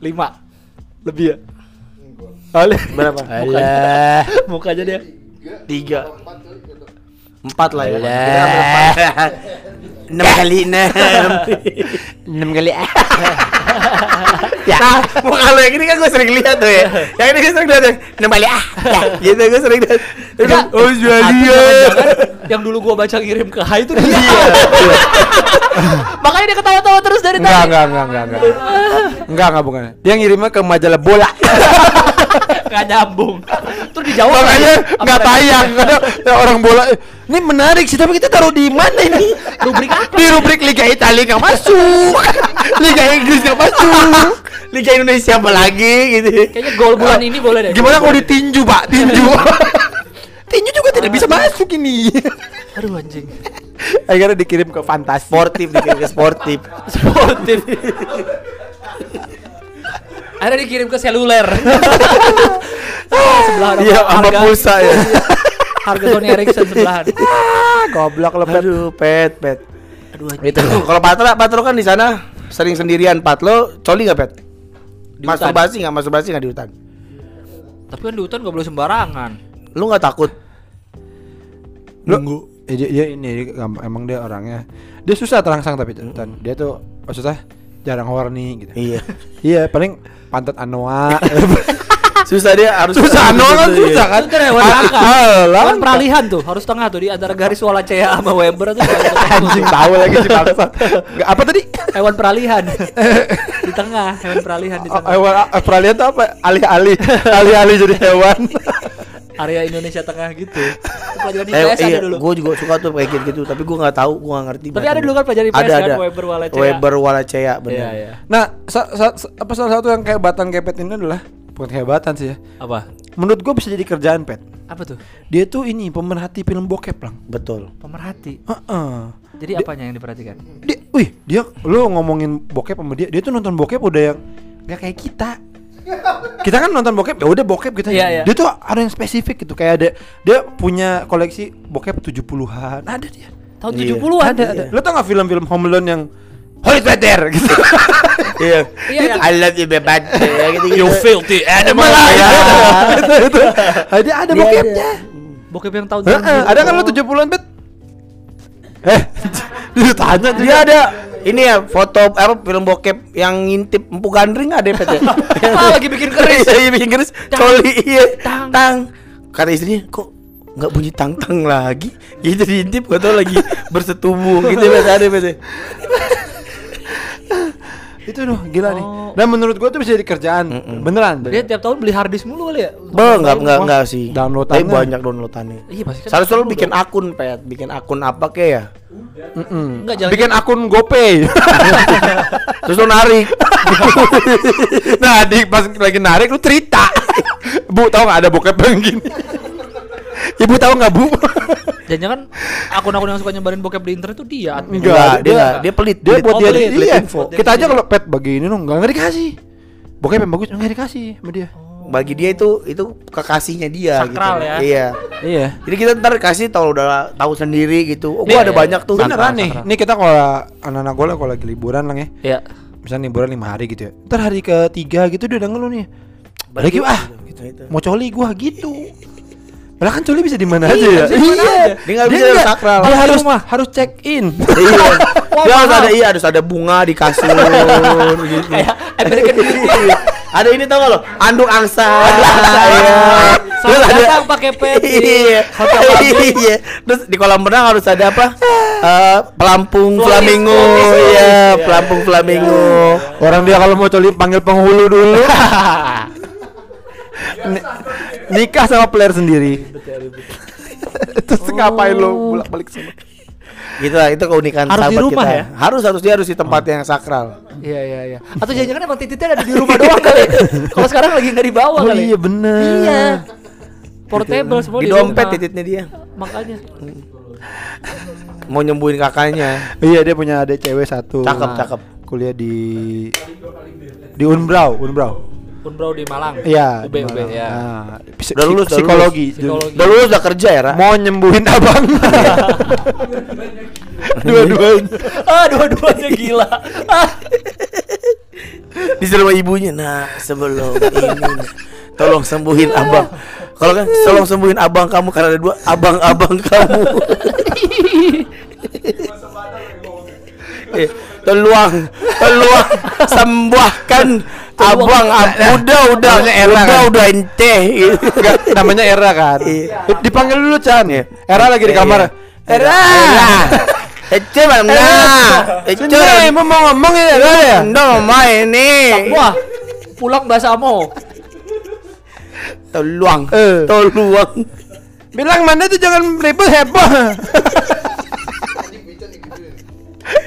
Lima Lebih ya Oleh Berapa? Alah. Mukanya dia Tiga. Empat lah ya. Enam kali enam. Enam kali. Ya, muka lo yang ini kan gue sering lihat tuh ya. Yang ini gue sering lihat. Enam kali ah. Ya, gitu gue sering lihat. Enggak. Oh, jadi jangan-jangan Yang dulu gua baca ngirim ke Hai itu dia Makanya dia ketawa-tawa terus dari Enggak, tadi enggak, enggak, enggak, enggak. Enggak, enggak bukan. Dia ngirimnya ke majalah bola. Gak nyambung Terus dijawab Makanya enggak tayang. Ada orang bola. "Eh, Ini menarik sih, tapi kita taruh di mana ini? Rubrik apa? Di rubrik Liga Italia enggak masuk. Liga Inggris enggak masuk. Liga Indonesia apa lagi gitu. Kayaknya gol bulan ini boleh deh Gimana kalau ditinju, Pak? Tinju. tinju juga tidak bisa masuk ini. Aduh anjing Akhirnya dikirim ke Fantasi. Sportif dikirim ke sportif. Sportif Akhirnya dikirim ke seluler Sebelahan Iya, sama harga- pulsa ya. Harga Sony Ericsson sebelahan Ah, goblok lo, Pep. Aduh, pet, pet. Aduh Itu. Kalau Patra, Patra kan di sana sering sendirian Pat lo coli nggak pet? Di hutan. Masturbasi nggak masturbasi nggak di hutan? Tapi kan di hutan gak boleh sembarangan Lu nggak takut? Lu eh, dia, dia ini dia emang dia orangnya dia susah terangsang tapi hutan. Dia tuh maksudnya jarang horny gitu. Iya. Iya, paling pantat anoa. Susah dia harus susah anoa kan Gitu, susah iya. kan. Itu kan hewan Ah, langka. ah, Hewan langka. peralihan tuh harus tengah tuh di antara garis Wallacea sama Weber tuh Anjing tahu lagi si bangsa. Apa tadi? hewan peralihan di tengah hewan peralihan di Oh, tengah Hewan ah, peralihan tuh apa? Alih-alih, alih-alih jadi hewan. area Indonesia tengah gitu Itu pelajaran Eh, IPS ada iya, dulu gue juga suka tuh kayak gitu, gitu tapi gue nggak tahu, gue nggak ngerti. Tapi ada dulu kan pelajaran IPS ada, kan, ada. Weber Wallacea. Weber Wallacea, benar. iya iya Nah, sa- sa- apa salah satu yang kehebatan Kepet ini adalah bukan kehebatan sih ya. apa Menurut gua bisa jadi kerjaan Pet. apa tuh Dia tuh ini pemerhati film bokep lang. Betul. pemerhati Heeh. jadi apanya yang diperhatikan Dia, wih, dia lu ngomongin bokep sama dia, dia tuh nonton bokep udah yang nggak kayak kita. Kita kan nonton bokep ya udah bokep gitu. Iya, iya. Dia tuh ada yang spesifik gitu kayak ada dia punya koleksi bokep 70-an. Ada dia. tahun Iya. 70-an Ada, ada. Lu tau gak film-film Home Alone yang Holy Better gitu. Iya. Iya, yang- I love you bebas ya gitu. you filthy animal Iya. itu itu. Ada ada bokepnya. bokep yang tahun Heeh, ada kan lu 70-an bet? Eh, lu tanya Dia ada ini ya foto apa film bokep yang ngintip empu gandring ada Pet ya. Ah, lagi bikin keris. Iya, iya, bikin keris. Tang. Coli iya. Tang. Tang. Kata istrinya kok nggak bunyi tang tang lagi gitu diintip gak tau lagi bersetubuh gitu Bet ada Bet itu loh gila nih. Oh. Dan menurut gua tuh bisa jadi kerjaan. Beneran. dia tiap tahun beli harddisk mulu kali ya Be, enggak enggak enggak sih. Downloadannya. Tapi banyak downloadannya. iya pasti kan Seharusnya lu dulu bikin dong. akun, Pet. Bikin akun apa kek ya? Enggak, jangan- Bikin akun GoPay. Terus lu narik. nah, di pas lagi narik lu cerita. Bu, tahu nggak ada bokep yang gini? Ibu tahu nggak, Bu? Jangan-jangan akun-akun yang suka nyebarin bokep di internet tuh dia admin. Enggak, dia enggak. Dia pelit. Dia pelit. buat Oh, dia pelit, iya. pelit info. Kita aja kalau pet bagi ini dong, nggak dikasih. Bokep yang bagus nggak dikasih sama dia. bagi dia itu itu kekasihnya dia Sakral gitu. ya. Iya. Iya. Jadi kita ntar kasih tahu udah tahu sendiri gitu. Oh, Nih, gua ada iya, banyak tuh. Beneran nih, nih kita kalau anak-anak gue lah kalau lagi liburan lang ya, Iya. misalnya liburan lima hari gitu ya. Ntar hari ketiga gitu dia udah ngeluh nih. Balik ah, Gitu, gitu. mau coli gua gitu. Padahal kan coli bisa di mana aja Iya, ya. bisa di mana aja. Dia nggak bisa nggak- sakral. Dia Di harus rumah. harus check in. Iya. Dia harus ada iya harus ada bunga di kasur gitu. Beauty. ada ini tau gak lo? Anduk angsa. Iya. Selamat datang pakai peti. Iya. Iya. Terus di kolam renang harus ada apa? Eh, pelampung Flamingo. Iya, Iya. pelampung flamingo. Orang dia kalau mau coli panggil penghulu dulu. Ni- nikah sama player sendiri. Terus ngapain lo bolak-balik sama? Gitu lah, itu keunikan Harus di sahabat rumah kita. ya? Harus harus dia harus di tempat yang sakral. Iya iya iya. Atau jangan-jangan emang titiknya ada di rumah doang kali. Kalau sekarang lagi nggak dibawa Oh kali. iya bener. Iya. Portable semua Di di dompet rumah. titiknya dia. Makanya. Mau nyembuhin kakaknya. Iya dia punya adik cewek satu. Cakep, cakep. Kuliah di di Unbrau, Unbrau. Unbrau di Malang. Iya. UB di UB Malang. ya. Nah, Udah lulus, udah psikologi. lulus. Psikologi. Udah lulus udah kerja ya, Ra? Mau nyembuhin abang. Dua-duanya. Ah, dua-duanya gila. Ah. disuruh sama ibunya nah sebelum ini tolong sembuhin abang kalau kan tolong sembuhin abang kamu karena ada dua abang-abang kamu eh, tolong tolong sembuhkan abang ab- udah udah Namanya Ella udah kan? udah ente. Enggak, namanya Era kan. Iya. Dipanggil dulu Chan. Iya. Era lagi di kamar. Era Ece mana? Ece mau mau ngomong ya, Era ya? Nggak main nih. Wah, pulang bahasa Amo. Tolong, Eh. tolong. Bilang mana tuh jangan ribut heboh.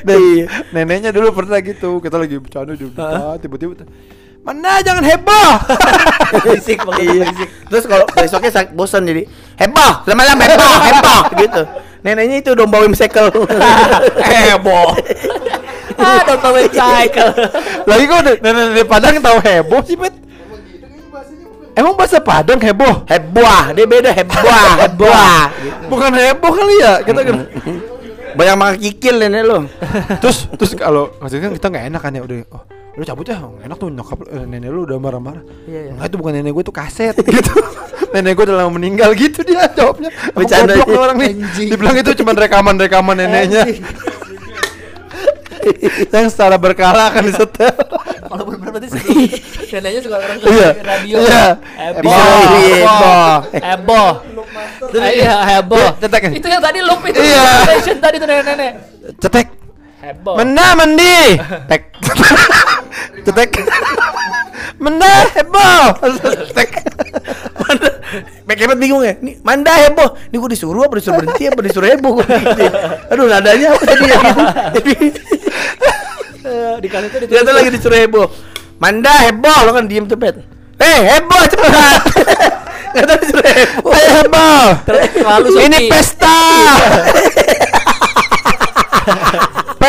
Dan Iya. neneknya dulu pernah gitu. Kita lagi bercanda depan, tiba-tiba Mana jangan heboh. Berisik. Iya. Terus kalau besoknya sak- bosan jadi heboh, semalam heboh, heboh gitu. Neneknya itu domba wimsekel. heboh. Ah, know cycle. Lagi kok nenek-nenek Padang tahu heboh sih, Bet? Emang bahasa Padang heboh? Heboh, dia beda heboh, heboh. Bukan heboh kali ya? Kita kan Banyak makan kikil nenek lo. terus terus kalau maksudnya kan kita nggak enak kan ya udah oh udah cabut ya nggak enak tuh nyokap eh, nenek lu udah marah-marah Iya, iya. Enggak itu bukan nenek gue itu kaset gitu nenek gue udah lama meninggal gitu dia jawabnya Bercanda goblok orang nih Anjing. dibilang itu cuma rekaman-rekaman neneknya yang secara berkala akan disetel Kalau benar berarti neneknya suka orang Iya. radio. Iya. Heboh. Bisa. Heboh. Heboh. Iya, heboh. Cetek kan? Itu yang tadi loop itu. Iya. Station tadi tuh nenek-nenek. cetek Heboh. Mena mandi tek cetek Mena heboh tek Manda, bingung ya. Nih, Manda heboh. Nih gue disuruh apa disuruh berhenti apa disuruh heboh gua. Aduh, nadanya apa tadi ya gitu. Jadi Eh, di kali itu dia lagi disuruh heboh. Manda heboh, lo kan diem cepet. Eh, heboh cepat. Enggak tahu disuruh heboh. Ayo heboh Terlalu Ini pesta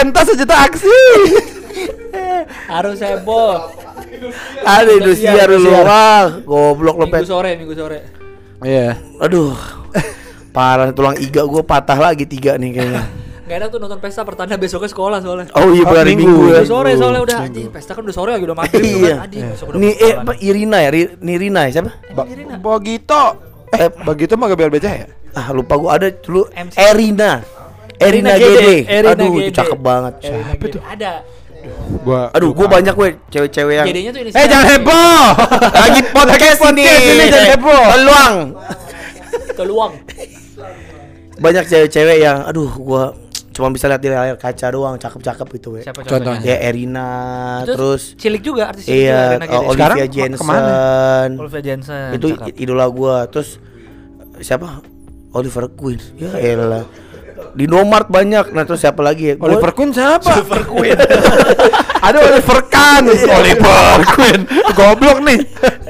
Pentas sejuta aksi harus heboh. Ada Indosiar dulu. Wah, goblok lo Minggu sore, minggu sore. Iya Aduh. Parah tulang iga gue patah lagi tiga nih kayaknya. Gak enak tuh nonton pesta pertanda besoknya sekolah soalnya. Oh iya Oh, hari minggu. minggu, ya. Minggu sore soalnya udah anjing pesta kan udah sore lagi udah maghrib Iya. kan. Anjing besok udah Nih eh Irina ya? Ri- Nirina ya siapa? ba Irina. Bagito Eh Bagito mah gak BLBC ya? Ah lupa gua ada dulu. Erina. Erina Gede. Gede. Erina Aduh, itu Gede. cakep banget. Erina Gede. Ada. Gua Aduh, gua banyak weh cewek-cewek yang Gedenya tuh ini. Eh jangan heboh lagi podcast ini. ini jangan heboh Peluang. Keluang. Banyak cewek-cewek yang aduh gua cuma bisa lihat di layar kaca doang cakep-cakep gitu weh. Siapa Contohnya? Ya Erina terus cilik juga artis cilik juga iya uh, Sekarang Olivia ke- Jensen. ke mana? Olivia Jensen. Itu cakep. idola gua. Terus siapa? Oliver Queen. Ya elah. Di Nomart banyak. Nah, terus siapa lagi ya? Gua- Oliver Queen siapa? Oliver Queen Ada Oliver Kahn Oliver Queen Goblok nih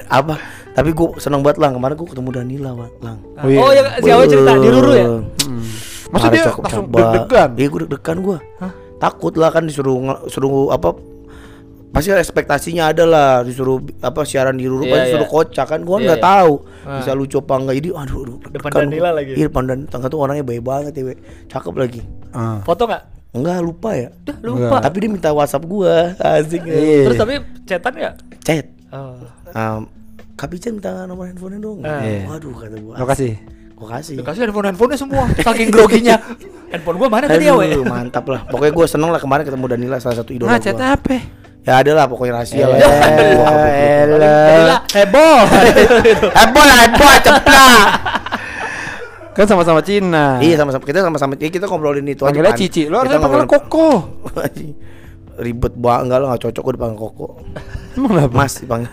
apa? Tapi gua seneng banget lang. Kemarin gua ketemu Danila. Lang. Oh, iya. Oh ya si Awe cerita di Ruru ya? Dia cakep, langsung deg-degan? Iya gue deg-degan gue Takut lah kan disuruh suruh apa Pasti ekspektasinya ada lah Disuruh apa siaran di Ruru Iya, pasti disuruh iya. kocak kan Gue Iya, nggak iya. tahu Ah. Bisa lucu apa enggak Jadi aduh, aduh Depan deg-degan Danila gua. lagi. Iya depan dan tangga tuh orangnya baik banget ya we. Cakep lagi Ah. Foto nggak? Enggak lupa ya Dah lupa. Tapi dia minta whatsapp gua Asik ya Iya. Terus tapi chatan nggak? Chat Oh. um, Kak Pican minta nomor handphonenya dong Ah. Iya. Waduh kata gua Makasih Gue kasih Dikasih handphone handphonenya semua. Saking groginya. handphone gua mana tadi ya, we? Aduh, mantap lah. Pokoknya gue seneng lah kemarin ketemu Danila salah satu idola Nah chat gua. apa? Ya ada lah pokoknya rahasia lah. Eh, ya. Gila, heboh. Heboh lah, heboh ceplak. Kan sama-sama Cina Iya sama-sama kita sama-sama ya, kita ngobrolin itu aja. Panggilnya kan. Cici Lo harusnya panggil Koko Ribet banget enggak lo enggak cocok gue dipanggil Koko. Emang kenapa? Mas dipanggil.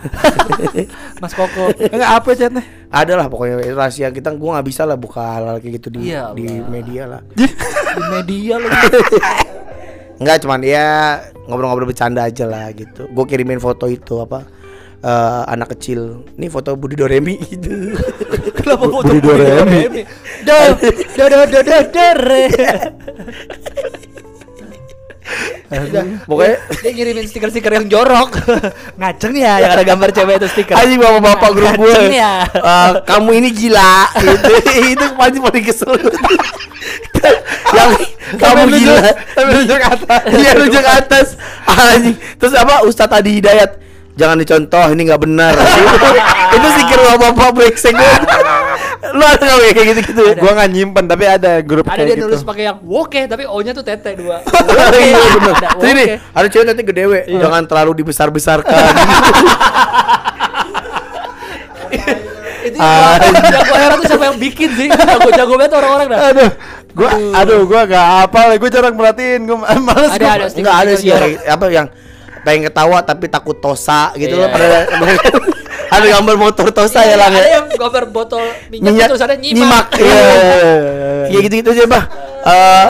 Mas Koko. Enggak apa chatnya? ada lah pokoknya rahasia kita gue nggak bisa lah buka hal-hal kayak gitu di Iya, di media lah. Di media lu. Enggak cuman ya ngobrol-ngobrol bercanda aja lah gitu. Gue kirimin foto itu apa eh, anak kecil. Ini foto Budi Doremi gitu. Kenapa foto Budi Doremi? Do do do do do. Pokoknya Dia ngirimin stiker-stiker yang jorok. Ngaceng ya yang ada gambar cewek itu stiker. Anjing bapak-bapak grup gue ya. Eh, Kamu ini gila gitu. Itu pasti paling kesel Yang kamu gila sambil nunjuk atas. Iya nunjuk atas Anjing Terus apa Ustadz Adi Hidayat jangan dicontoh ini nggak benar itu stiker bapak-bapak brengsek gue lu ada nggak kayak gitu gitu Gua nggak nyimpen tapi ada grup Ada kayak dia gitu. nulis pakai yang woke tapi O-nya tuh tete dua. iya benar Ada terus ini woke. ada cewek nanti gede we jangan terlalu dibesar-besarkan Itu Ah. yang gua heran tuh siapa yang bikin sih? Jago-jago banget orang-orang dah. Aduh, gua aduh gua gak hafal, gua jarang merhatiin, gua males Ada gua. ada Enggak ada sih stiker yang, apa yang pengen ketawa tapi takut tosa gitu Iya. loh pada ada gambar motor tosa ya lang Ada ya yang gambar botol minyak, minyak terus ada nyimak. nyimak iya ya gitu gitu aja bah Eh,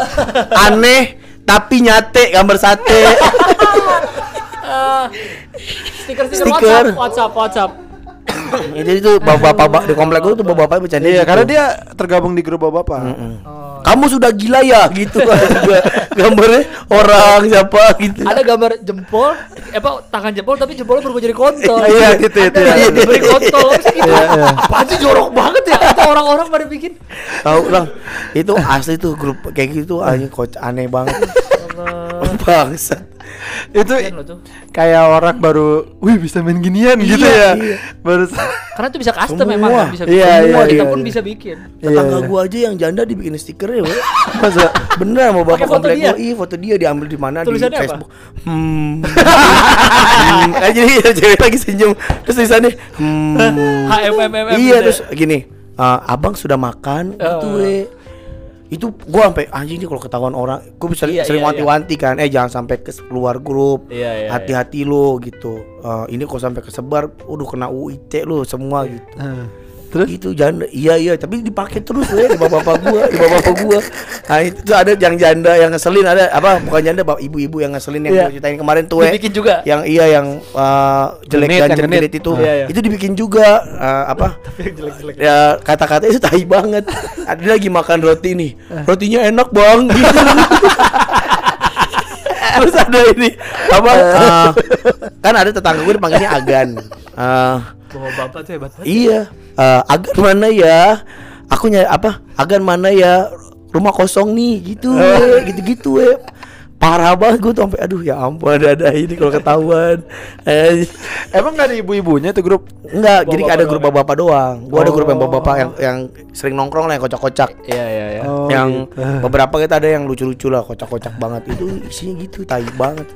aneh tapi nyate gambar sate Ah, Stiker-stiker Stiker. WhatsApp, WhatsApp, WhatsApp. itu itu bapak-bapak di komplek gue tuh bapak-bapak bercanda Iya, gitu. karena dia tergabung di grup bapak. Oh. kamu sudah gila ya gitu Gua gambarnya orang siapa gitu Ada gambar jempol, eh, apa tangan jempol tapi jempolnya berubah jadi kontol. Iya, itu, itu, yang diberi kontol. Apa sih gitu? Iya, iya. Apaan sih jorok banget ya? Itu orang-orang pada bikin. tahu lang itu asli tuh grup kayak gitu anjing kocak aneh banget bangsat Itu kayak orang baru, wih bisa main ginian gitu Iya, ya. iya. Baru Karena itu bisa custom Semua. memang bisa bikin. Iya, Semua iya, kita iya, pun iya. bisa bikin. tetangga Iya. gua aja yang janda dibikin stikernya we. masa bener mau bapak komplek dia? gua iya foto dia diambil di mana di Tulisannya apa? Facebook hmm hmm. Kan jadi cewek lagi senyum terus tulisannya hmm HMMM iya gitu ya. terus gini "Eh, abang sudah makan gitu Oh. we itu gua sampai anjing nih kalau ketahuan orang gua bisa Iya, sering iya, wanti-wanti kan eh jangan sampai ke keluar grup Iya, iya, hati-hati lo gitu. Eh, ini kok sampai kesebar udah kena UIT lo semua gitu Terus? itu janda iya iya tapi dipakai terus ya di bapak-bapak gua di bapak-bapak gua nah itu ada yang janda yang ngeselin ada apa bukan janda bapak ibu-ibu yang ngeselin yang gua ceritain kemarin tuh. Dibikin juga. yang iya yang uh, jelek Genit, dan jerit itu Iya, iya. itu dibikin juga uh, apa jelek-jelek. ya kata-kata itu tai banget ada lagi makan roti nih Eh. rotinya enak bang gitu terus ada ini apa uh, kan ada tetangga gue dipanggilnya Agan uh, Bawa bapak tuh hebat banget. Iya. Eh, agan mana ya? Aku nyari apa? Agan mana ya? Rumah kosong nih, gitu, we. gitu-gitu, we. Parah banget gue tuh sampai aduh ya ampun ada-ada ini kalau ketahuan. Eh, Emang gak ada ibu-ibunya tuh grup? enggak, jadi Bapak-bapak ada grup doang. bapak doang. Gua ada grup yang Oh. bapak yang yang sering nongkrong lah yang kocak-kocak. Iya iya iya. Oh, yang gitu. beberapa kita ada yang lucu-lucu lah, kocak-kocak banget. Itu isinya gitu, tai banget.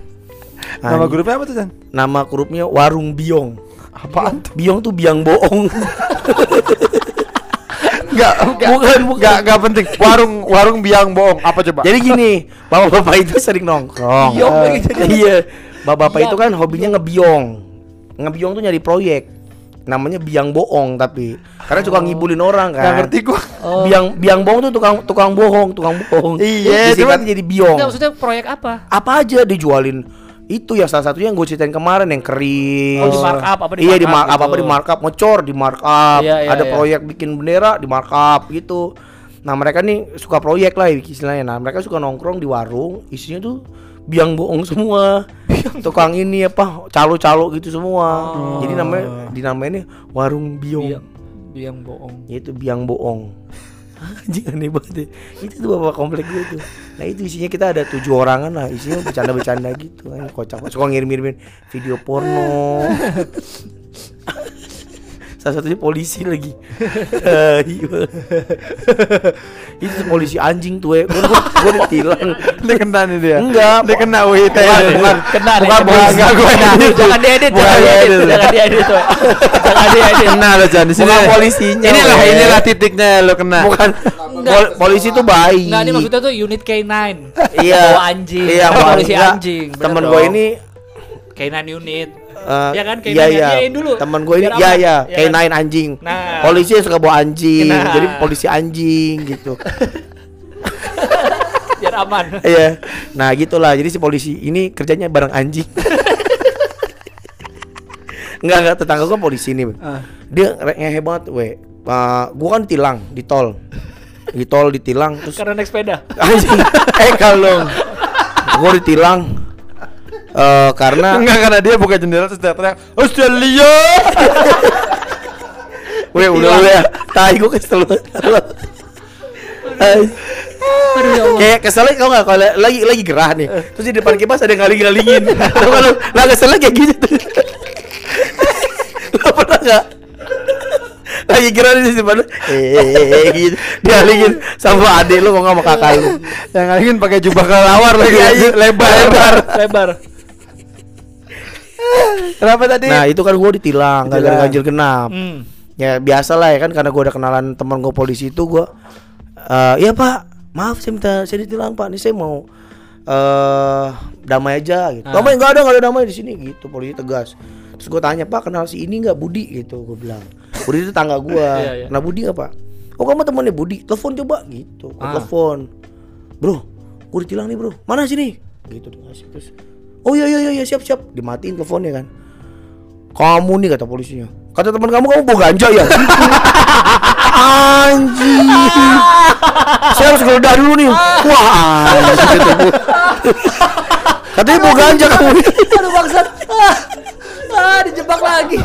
Nama grupnya apa tuh, Chan? Nama grupnya Warung Biong. Apaan tuh? Biong tuh biang bohong. Enggak, bukan, bukan. Enggak, penting. Warung warung biang bohong. Apa coba? Jadi gini, bapak-bapak itu sering nongkrong. Biong Eh, lagi jadi. Iya. Bapak-bapak itu kan hobinya ngebiong. Ngebiong tuh nyari proyek. Namanya biang bohong tapi karena suka ngibulin orang kan. Enggak ngerti gua. Biang biang bohong tuh tukang tukang bohong, tukang bohong. Iya, Disingkatnya cuman- jadi biong. Enggak maksudnya proyek apa? Apa aja dijualin itu yang salah satunya yang gue ceritain kemarin yang keris. Oh, di markup, apa di Iya di markup markup apa gitu. di markup ngecor di markup. Iya, iya, Ada iya. proyek bikin bendera di markup gitu. Nah mereka nih suka proyek lah istilahnya. Nah mereka suka nongkrong di warung, isinya tuh biang bohong semua. Tukang ini apa calo-calo gitu semua. Oh. Jadi namanya dinamainnya warung biong. Biang biang bohong. Itu biang bohong. Anjing aneh banget deh. Itu tuh bapak komplek gue tuh. Nah itu isinya kita ada tujuh orangan lah. Isinya bercanda-bercanda gitu. Kan kocak. Suka ngirim-ngirimin video porno. Salah satunya polisi lagi. Ah, iya. itu polisi anjing tuh, gue gue ditilang. Dia kena nih dia. Enggak, Dia kena WIT. Bukan, bukan. Kena nih, Bukan kena. polisi. Enggak, gua Bukan. edit. Jangan diedit, Bukan jangan diedit, jangan diedit. Jangan diedit. Kena lo Chan di sini. Bukan polisinya, Inilah inilah titiknya lo kena. Bukan. Pol- polisi tuh baik. Enggak, ini maksudnya tuh unit K9. Iya. Bawa anjing. Iya, polisi anjing. Temen gue ini K9 unit. Eh, Ya kan, K9 iya, ya. Iyain dulu. Temen gue ini Biar iya aman. iya, Ya kan? K9 anjing. Nah. Polisi suka bawa anjing. Nah. Jadi polisi anjing gitu. Biar aman. Iya. Nah, gitulah. Jadi si polisi ini kerjanya bareng anjing. Enggak enggak tetangga gue polisi nih. Ah. Dia ngehe banget, we. Eh, gua kan tilang di tol. Di tol ditilang terus Karena naik sepeda. anjing eh kalau gue ditilang eh karena Enggak karena dia buka jendela terus teriak Australia. Weh udah udah ya Tai gue kesel Eh, ya. Kayak keselnya kau nggak kalau lagi lagi gerah nih Terus di depan kipas ada yang ngaling-ngalingin Tau kalau lah keselnya kayak gitu tuh enggak? Lagi kira di depan lu, eh gitu. Dialihin sama adik lu mau nggak sama kakak lu. Yang ngalihin pakai jubah kelelawar lagi Iya, iya. lebar. Lebar. lebar Kenapa tadi? Nah, itu kan gua ditilang gara-gara Ditilang. ganjil genap. hmm. Ya biasa lah ya kan karena gua udah kenalan teman gua polisi itu gua eh iya Pak, maaf saya minta saya ditilang Pak. Ini saya mau eh damai aja gitu. Ah. Damai enggak ada enggak ada damai di sini gitu. Polisi tegas. Terus gua tanya, "Pak, kenal si ini enggak Budi?" gitu gua bilang. Budi itu tangga gua. Iya, iya. Kenal Budi enggak, Pak? Oh, kamu temannya Budi. Telepon coba gitu. Gua Ah. telepon. Bro, gua ditilang nih, Bro. Mana sini? Gitu dikasih terus. Oh iya iya iya siap siap. Dimatiin teleponnya kan. Kamu nih kata polisinya. Kata teman kamu kamu bawa ganja ya? Anjing. Saya harus geledah dulu nih. Wah, anjing kata gua. Katanya bawa ganja kamu. aduh bangsat ah, ah dijebak lagi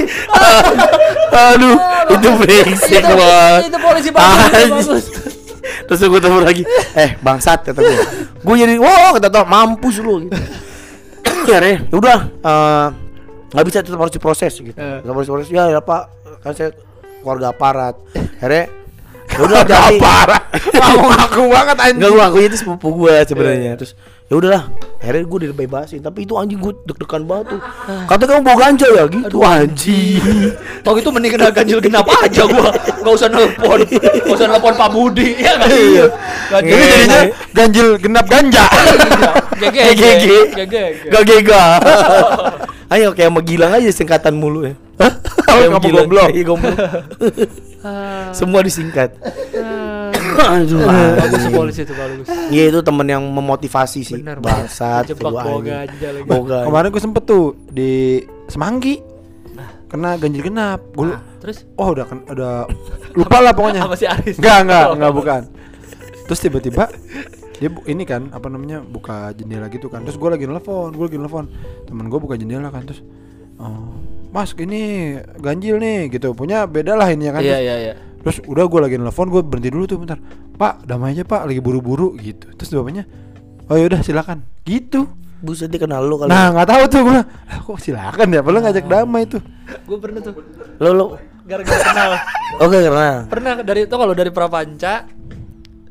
Aduh, itu brengsek banget. itu polisi bagus bagus Terus gue telepon lagi, eh bangsat kata gue. Gue jadi, wah kata tuh mampus lu gitu. Akhirnya, ya udah, eh, nggak bisa tetap harus diproses gitu. Eh. Tetap harus diproses. Ya, ya pak, kan saya keluarga aparat. Akhirnya, ya udah jadi. Mau ngaku banget anjing. Enggak gue itu sepupu gue sebenarnya. Terus ya udahlah, akhirnya gue dibebasin. Tapi itu anjing gue deg-degan banget tuh. Kata kamu bawa ganja ya gitu anjing. Tau itu mending kena ganjil genap aja gua Gak usah nelpon Gak usah nelpon Pak Budi Ya kan Iya. Ini jadinya ganjil genap ganja. GG. GG Gak gega. Ayo kayak sama Gilang aja singkatan mulu ya. Kayak Kamu Gilang. goblok. Iya goblok. Semua disingkat. Aduh. Bagus polisi itu bagus Iya itu temen yang memotivasi sih. Bener Bangsat. Bawa ganja. Kemarin gue sempet tuh di Semanggi. Kena ganjil genap. Gue Ah, Terus Oh udah kan udah lupa lah pokoknya. Apa si Aris? Enggak, enggak, enggak bukan. Terus tiba-tiba dia bu- ini kan apa namanya buka jendela gitu kan. Terus gue lagi nelfon, gue lagi nelfon. Temen gue buka jendela kan terus oh, Mas ini ganjil nih gitu. Punya beda lah ini ya kan. Iya Terus- iya iya Terus udah gue lagi nelfon, gue berhenti dulu tuh bentar. Pak, damai aja Pak, lagi buru-buru gitu. Terus bapaknya, oh yaudah silakan. Gitu. Buset dia kenal lu kali. Nah nggak tahu tuh gue, lah kok silakan ya? Padahal ngajak damai tuh. Gue pernah tuh Lu lu. Gara-gara kenal Oke kenal. Pernah dari itu kalau dari Prapanca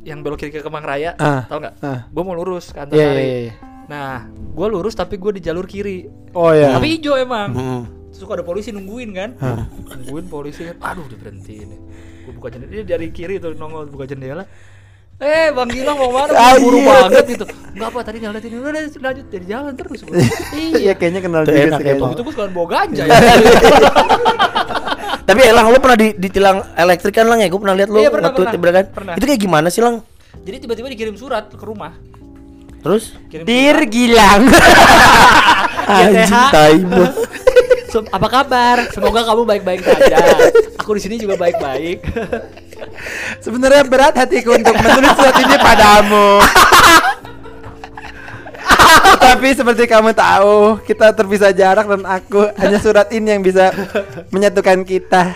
Yang belok kiri ke Kemang Raya Ah. Tau nggak? Ah. Gue mau lurus ke Iya Antasari iya iya. Nah gue lurus tapi gue di jalur kiri Oh ya. Tapi hijau emang Hmm. Terus kok ada polisi nungguin kan Nungguin polisi Aduh udah berhenti ini Gue buka jendela Dia dari kiri tuh nongol buka jendela Eh Bang Gilang mau mana? Ah, Buru iya. banget gitu Enggak apa tadi ngeliatin Udah udah, lanjut jadi jalan terus gua. Iya Iya kayaknya kenal Tuh juga enak sih ya. Itu gue sekalian bawa ganja ya Tapi Elang lu pernah di, ditilang elektrik kan Lang ya? Gue pernah lihat lu Iya, pernah, pernah. kan? Pernah. Itu kayak gimana sih Lang? Jadi tiba-tiba dikirim surat ke rumah Terus? Kirim Dir. Gilang. Anjing tai. Sem- apa kabar? Semoga kamu baik-baik saja. Aku di sini juga baik-baik. Sebenarnya berat hatiku untuk menulis surat ini padamu. Tapi seperti kamu tahu, kita terpisah jarak dan aku hanya surat ini yang bisa menyatukan kita.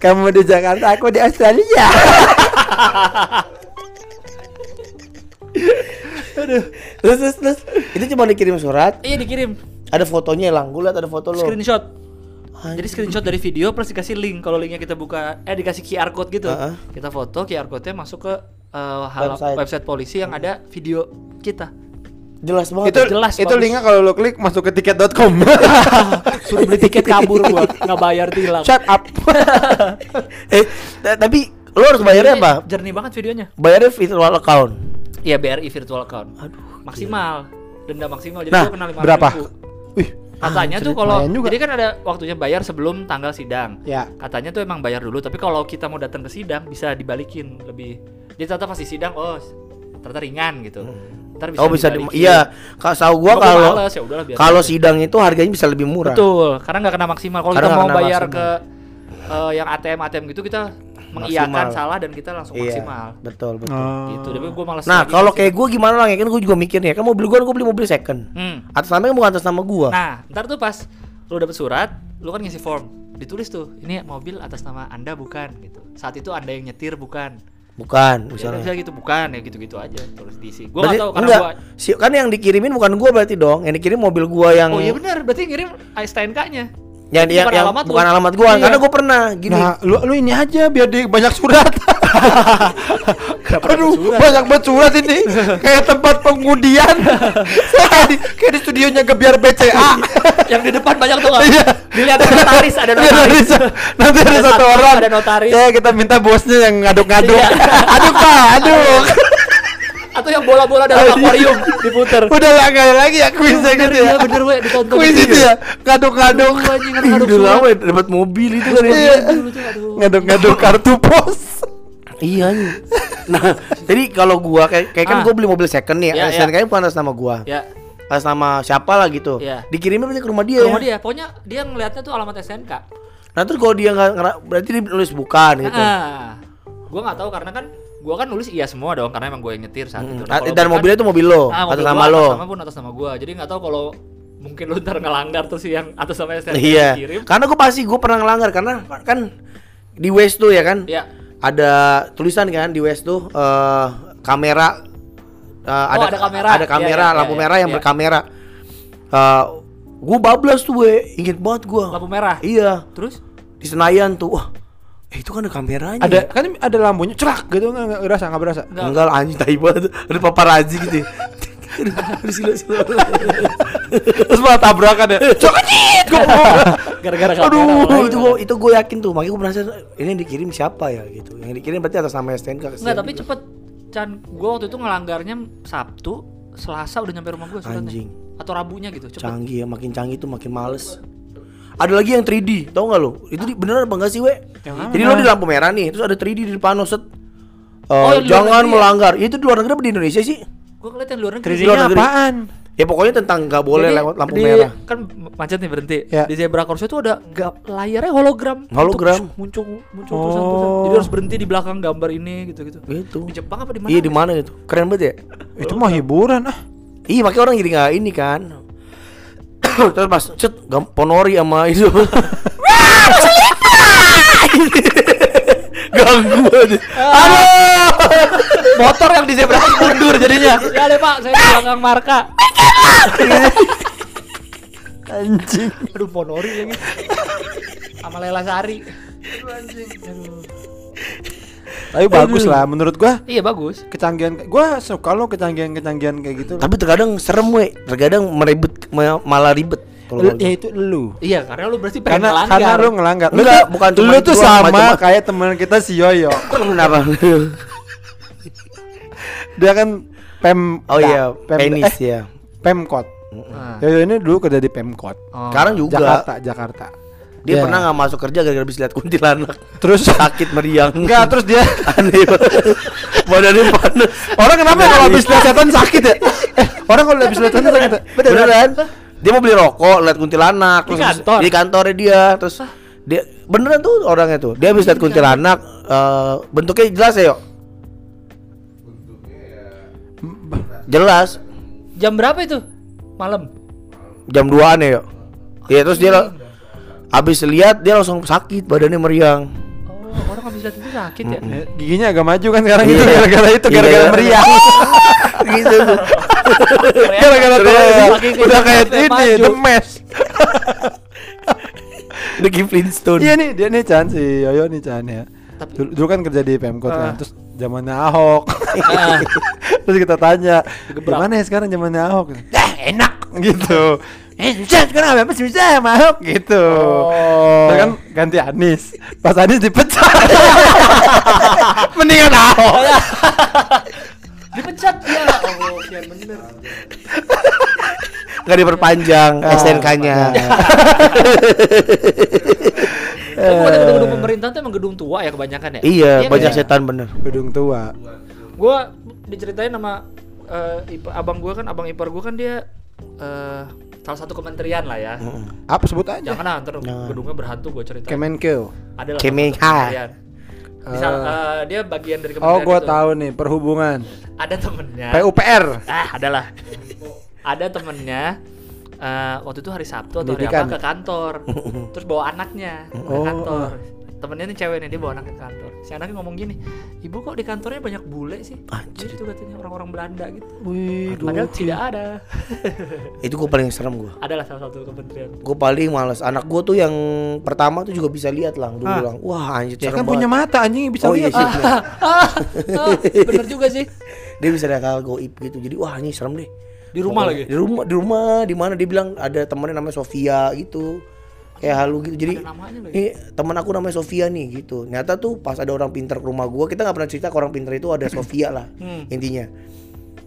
Kamu di Jakarta, aku di Australia. Terus, terus, terus. Itu cuma dikirim surat, iya dikirim ada fotonya Lang. Gue lihat ada foto lu. screenshot. Anjing. Jadi screenshot dari video plus dikasih link. Kalau linknya kita buka, eh dikasih QR code gitu. Heeh. Kita foto QR code-nya masuk ke hal- Website. website. polisi yang ada video kita. Jelas banget. itu jelas, itu bagus. linknya kalau lo klik masuk ke tiket.com. Suruh beli tiket kabur gua, nggak bayar tilang. Shut up. eh, ta- tapi lu harus bayarnya apa? Jernih banget videonya. Bayarnya virtual account. Iya BRI virtual account. Aduh. Maksimal. Denda maksimal. Jadi Nah, gua kena 5.000. Wih, Katanya tuh anjir, kalau jadi kan ada waktunya bayar sebelum tanggal sidang. Ya. Katanya tuh emang bayar dulu, tapi kalau kita mau datang ke sidang bisa dibalikin lebih. Jadi ternyata pasti sidang, oh ternyata ringan gitu. Ntar oh bisa di, iya. Tahu gua kalau ya kalau sidang itu harganya bisa lebih murah. betul, karena nggak kena maksimal. Kalau kita mau bayar maksimal. ke eh, yang ATM ATM gitu kita mengiyakan salah dan kita langsung Iya. maksimal. Betul, betul. Oh. Gitu. Tapi gua malas. Nah, kalau kayak gua gimana lah ya kan gua juga mikir nih, kan mobil gua kan gua beli mobil second. hmm. Atas namanya bukan atas nama gua. Nah, ntar tuh pas lu dapet surat, lu kan ngisi form, ditulis tuh, ini mobil atas nama anda bukan gitu. Saat itu anda yang nyetir bukan. Bukan, Ya, misalnya. bisa gitu bukan ya gitu-gitu aja terus diisi. Gua Berarti- nggak tahu karena enggak, gua si- kan yang dikirimin bukan gua berarti dong. Yang dikirim mobil gua yang Oh iya benar, berarti ngirim STNK-nya. Yang dia Bukan yang alamat lu. bukan alamat gua Iya. karena gua pernah gini. Nah, lu lu ini aja biar di banyak surat. Aduh, surat? banyak banget surat ini. kayak tempat pengundian. kayak di kayak di studionya Gebiar BCA. yang di depan banyak tuh nggak? Iya. Dilihat ada notaris, ada Iya, notaris. Nanti ada Ada satu orang. ada notaris. Ya, kita minta bosnya yang ngaduk-ngaduk. Iya. aduk, Pak, aduk. Atau yang bola-bola dalam Oh, iya. akuarium diputer. Udah lah nggak ada lagi ya kuisnya gitu ya. Iya bener we ditonton. Kuis itu ya, ngaduk Udah ya dapat mobil itu kan ya. Iya. Dulu tuh, aduh. Ngaduk-ngaduk kartu pos. Iya. nih. Nah, jadi kalau gua kayak kayak kan Ah. gua beli mobil second nih, Iya, STNK iya. bukan atas nama gua. Ya, Atas nama siapa lah gitu. Iya. Dikirimnya berarti ke rumah dia. ke ya? rumah dia. Pokoknya dia ngelihatnya tuh alamat SNK. Nah, terus kalau dia nggak berarti dia nulis bukan gitu. Ah, gua nggak tahu karena kan gua kan nulis iya semua dong karena emang gue yang nyetir saat itu. Hmm. Ah, kalau Dan bukan- mobilnya itu mobil lo, Ah, atas nama lo. Atas nama pun atas nama gua. Jadi nggak tahu kalau mungkin lu ntar ngelanggar terus yang atas nama SNK Iya. Karena gue pasti gue pernah ngelanggar karena kan di West tuh ya kan. Iya. Ada tulisan kan di West tuh eh, kamera eh, Oh, ada kamera. ada kamera Iya, iya, lampu iya, merah yang iya. berkamera. Eh gue bablas tuh gue, inget banget gue. Lampu merah. Iya, Terus di Senayan tuh. Wah, eh, itu kan ada kameranya. Ada ya? kan ada lampunya cerak gitu nggak nggak berasa nggak berasa. Enggak. Enggak anjing tai banget. Ada paparazi gitu. ya. Aduh, aduh, sila, sila. Terus malah tabrakan ya. Cokit gara-gara Aduh, itu gue itu gue yakin tuh. Makanya gue penasaran ini yang dikirim siapa ya gitu. Yang dikirim berarti atas nama STNK. Enggak, tapi cepet. Chan, gua waktu itu ngelanggarnya Sabtu, Selasa udah nyampe rumah gua suratnya. Anjing. Atau Rabunya gitu, cepet. canggih ya, makin canggih tuh makin males. Ada lagi yang 3D, tau nggak lo? Itu di, beneran apa enggak sih, we? Jadi lo di lampu merah nih, terus ada 3D di depan lo set. Eh, Oh, yang luar jangan negeri ya? melanggar. Itu di luar negeri apa di Indonesia sih? Gua ngeliat yang luar negeri. Luar Tridinya negeri. apaan? Ya pokoknya tentang nggak boleh Jadi, lewat lampu di- merah. Kan macet nih berhenti. Ya. Di zebra cross itu ada ga, layarnya hologram. Hologram. Untuk muncul muncul. Oh. Jadi harus berhenti di belakang gambar ini gitu-gitu. Gitu. Di Jepang apa di mana? Iya di mana itu? Keren banget ya. Itu mah hiburan ah. Iya makanya orang jadi nggak ini kan. terus pas cet ponori sama itu. Ganggu aja. Aduh. Motor yang di zebra cross mundur jadinya. ya deh Pak, saya di belakang marka. Anjing. Aduh Ponori lagi. Sama Lela Sari. Aduh. Tapi bagus lah menurut gua. Iya bagus. Kecanggihan gua suka lo kecanggihan-kecanggihan kayak gitu. Tapi terkadang serem we, terkadang meribet ma- malah ribet. Lu- ya itu lu. Iya, karena lu berarti pengen Karena ngelanggar. karena lu ngelanggar. Lu Enggak, bukan cuma lu itu tuh sama kayak teman kita si Yoyo. Kenapa? Dia kan pem Oh iya, pem, penis eh, ya. Pemkot. Nah. Yoyo ini dulu kerja di Pemkot. Oh. Sekarang juga Jakarta, Jakarta. Dia Iya. pernah nggak masuk kerja gara-gara habis lihat kuntilanak. Terus Sakit meriang. enggak terus dia aneh banget. Badannya panas. orang kenapa kalau habis lihat setan sakit ya? Eh, orang kalau habis lihat setan sakit ya? Beneran? Dia mau beli rokok, lihat kuntilanak Di terus kantor? Di kantornya dia, terus dia beneran tuh orangnya tuh. Dia habis lihat kuntilanak eh, bentuknya jelas ya, Yok? Jelas. Jam berapa itu? Malam. Jam 2-an ya, Yok? Iya, terus dia habis lihat dia langsung sakit, badannya meriang. Oh, orang habis lihat itu sakit ya. Giginya agak maju kan sekarang itu Iya. gara-gara itu Iya, gara-gara meriang. gitu. Gara-gara udah kayak ini maju. The Mesh. Nicky Flintstone. Iya nih dia nih Chan si Yoyo nih Chan ya. Tapi- Dulu, dulu kan kerja di Pemkot kan, Ah. terus zamannya Ahok. Ah. terus kita tanya, gimana ya sekarang zamannya Ahok? Ya enak gitu. Eh bisa sekarang apa sih bisa sama Ahok gitu. Oh. Terus kan ganti Anis. Pas Anis dipecat. Mendingan Ahok. Dipecat ya. Oh, kian bener. Nggak diperpanjang Ah, STNK-nya. Tapi bukan gedung-gedung pemerintah tuh emang gedung tua ya kebanyakan ya. Iya, kan banyak ya? setan bener. Gedung tua. Gua diceritain sama eh, ipa- abang gua kan, abang ipar gua kan dia eh, salah satu kementerian lah ya. Apa sebut aja? Jangan lah, ntar Jangan. gedungnya berhantu gua ceritain. Kemenkeu. Ada lah Kemenha. satu kementerian. Misal eh, dia bagian dari kementerian Oh, gua itu. tahu nih perhubungan. Ada temennya. PUPR. Ah, adalah. Ada temennya eh, waktu itu hari Sabtu atau hari apa ke kantor. Terus bawa anaknya ke Oh. Temennya nih cewek nih dia bawa anaknya ke kantor. Si anaknya ngomong gini ibu kok di kantornya banyak bule sih? Anjir. gitu katanya orang-orang Belanda gitu. Wih, padahal tidak ada. Itu gue paling serem gue adalah salah satu kementerian. Gue paling males. Anak gue tuh yang pertama tuh juga bisa lihat lah dulu Ah. bilang wah anjir Ya serem kan punya banget." mata anjing bisa oh iya lihat. sih bener. ah, ah, bener juga sih. Dia bisa lihat hal goib gitu. Jadi wah anjing serem deh. Di rumah Pokoknya- lagi? di rumah di rumah di mana? Dia bilang ada temennya namanya Sofia gitu kayak halu gitu jadi Ada lagi. ini teman aku namanya Sofia nih gitu nyata tuh pas ada orang pintar ke rumah gua kita nggak pernah cerita ke orang pintar itu ada Sofia lah Hmm. intinya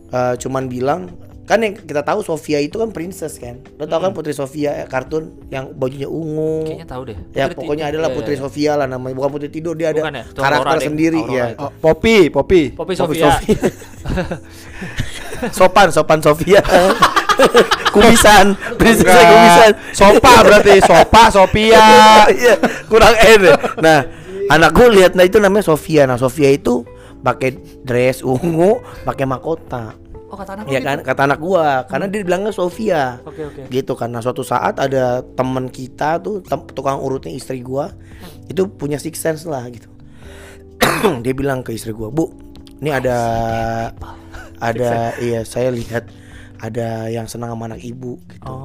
Eh, cuman bilang kan yang kita tahu Sofia itu kan princess kan lo tau kan Putri Sofia eh, kartun yang bajunya ungu Hmm. kayaknya tahu deh ya Putri pokoknya Tidur. adalah Iya, Putri iya. Sofia lah namanya bukan Putri Tidur dia ada Bukan ya? Itu karakter Aurora sendiri Aurora ya. Oh, Poppy, Poppy. Poppy Poppy Sofia Sofia. sopan sopan Sofia kumisan princess Enggak. kumisan Sopa berarti, Sopa, Sophia. Iya, kurang N. Nah, anak gue lihat nah itu namanya Sofia. Nah, Sofia itu pakai dress ungu, pakai mahkota. oh kata anak Ya kan, kata anak gua, karena dia bilangnya Sofia. oke oke Gitu. Nah, suatu saat ada teman kita tuh tem- tukang urutnya istri gua itu punya six sense lah gitu. dia bilang ke istri gua, "Bu, ini ada ada iya saya lihat ada yang senang sama anak ibu gitu. oh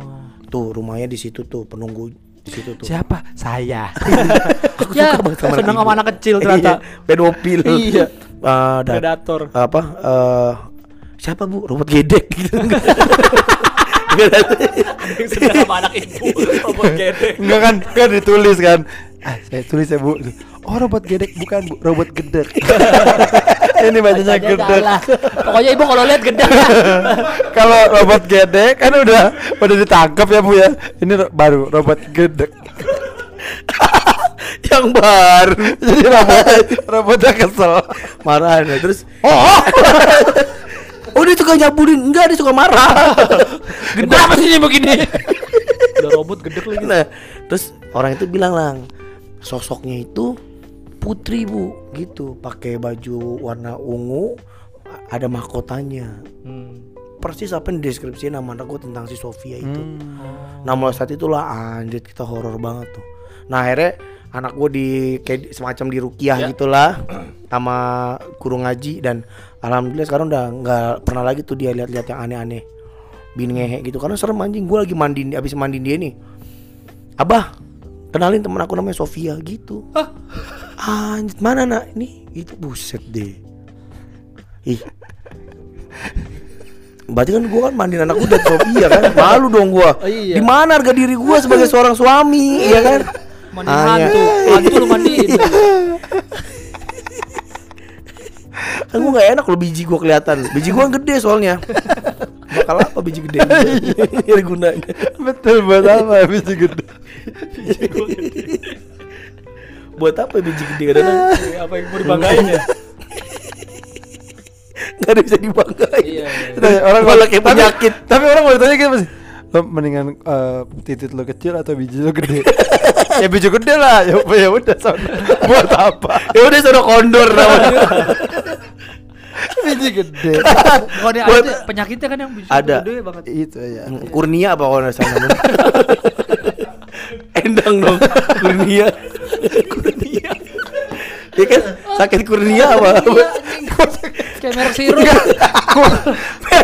Tuh, rumahnya di situ tuh, penunggu di situ tuh." Siapa? Saya. Aku ya suka banget sama seneng ibu. sama anak kecil ternyata Iya, pedofil. Iya. Dan- predator apa eh siapa Bu? Robot gedek gitu. Sama anak ibu robot gedek Enggak kan, kan ditulis kan. Ah, saya tulis ya, Bu. Oh, robot gedek bukan, Bu. Robot gedek. Ini bacanya gedek. pokoknya ibu kalau lihat gedek. Kalau robot gedek kan udah udah ditangkap ya, Bu ya. Ini ro- baru robot gedek. Yang baru. Jadi robot robotnya kesel. Marahan ya. Terus Oh, oh dia suka nyabulin. Enggak, dia suka marah. kenapa sih ini begini udah robot gedek lagi nah, terus orang itu bilang lang sosoknya itu putri bu gitu pakai baju warna ungu ada mahkotanya hmm. persis apa yang deskripsi nama anak gue tentang si Sofia itu Hmm. Nah mulai saat itulah anjir kita horor banget tuh. Nah akhirnya anak gue di kayak semacam di rukiah Ya. gitulah sama guru ngaji dan alhamdulillah sekarang udah nggak pernah lagi tuh dia lihat-lihat yang aneh-aneh bin ngehe gitu karena serem anjing gue lagi mandiin abis mandiin dia nih abah kenalin temen aku namanya Sofia gitu. Hah? anjir mana nak? Ini itu buset deh. Ih. Berarti kan gua kan mandiin anak dari Sofia kan? Malu dong gua. Oh, iya. Di mana harga diri gua sebagai seorang suami Iya kan? Mandi Ah, iya. hantu. Hantu lu mandiin. Kan gua gak enak kalau biji gua kelihatan. Biji gua gede soalnya. Bakal apa biji gede Ini? Ada gunanya? Betul buat apa biji gede? Buat apa biji gede kadang apa yang mau dibanggain ya Gak ada bisa dibanggain iya, iya. Tanya, orang kalau- kayak tapi- penyakit. Tapi orang mau ditanya gitu pasti. Lo mendingan eh, titit lo kecil atau biji lo gede? ya biji gede lah. Ya ya udah sana. Buat apa? Ya udah sono kondor namanya biji gede. Bukan ada Buat- penyakitnya kan yang bisa Ada. gede banget Itu ya. Kurnia apa kalau nggak salah namanya Endang dong. Kurnia. Kurnia. Ya kan? Sakit kurnia apa? kayak merek sirup.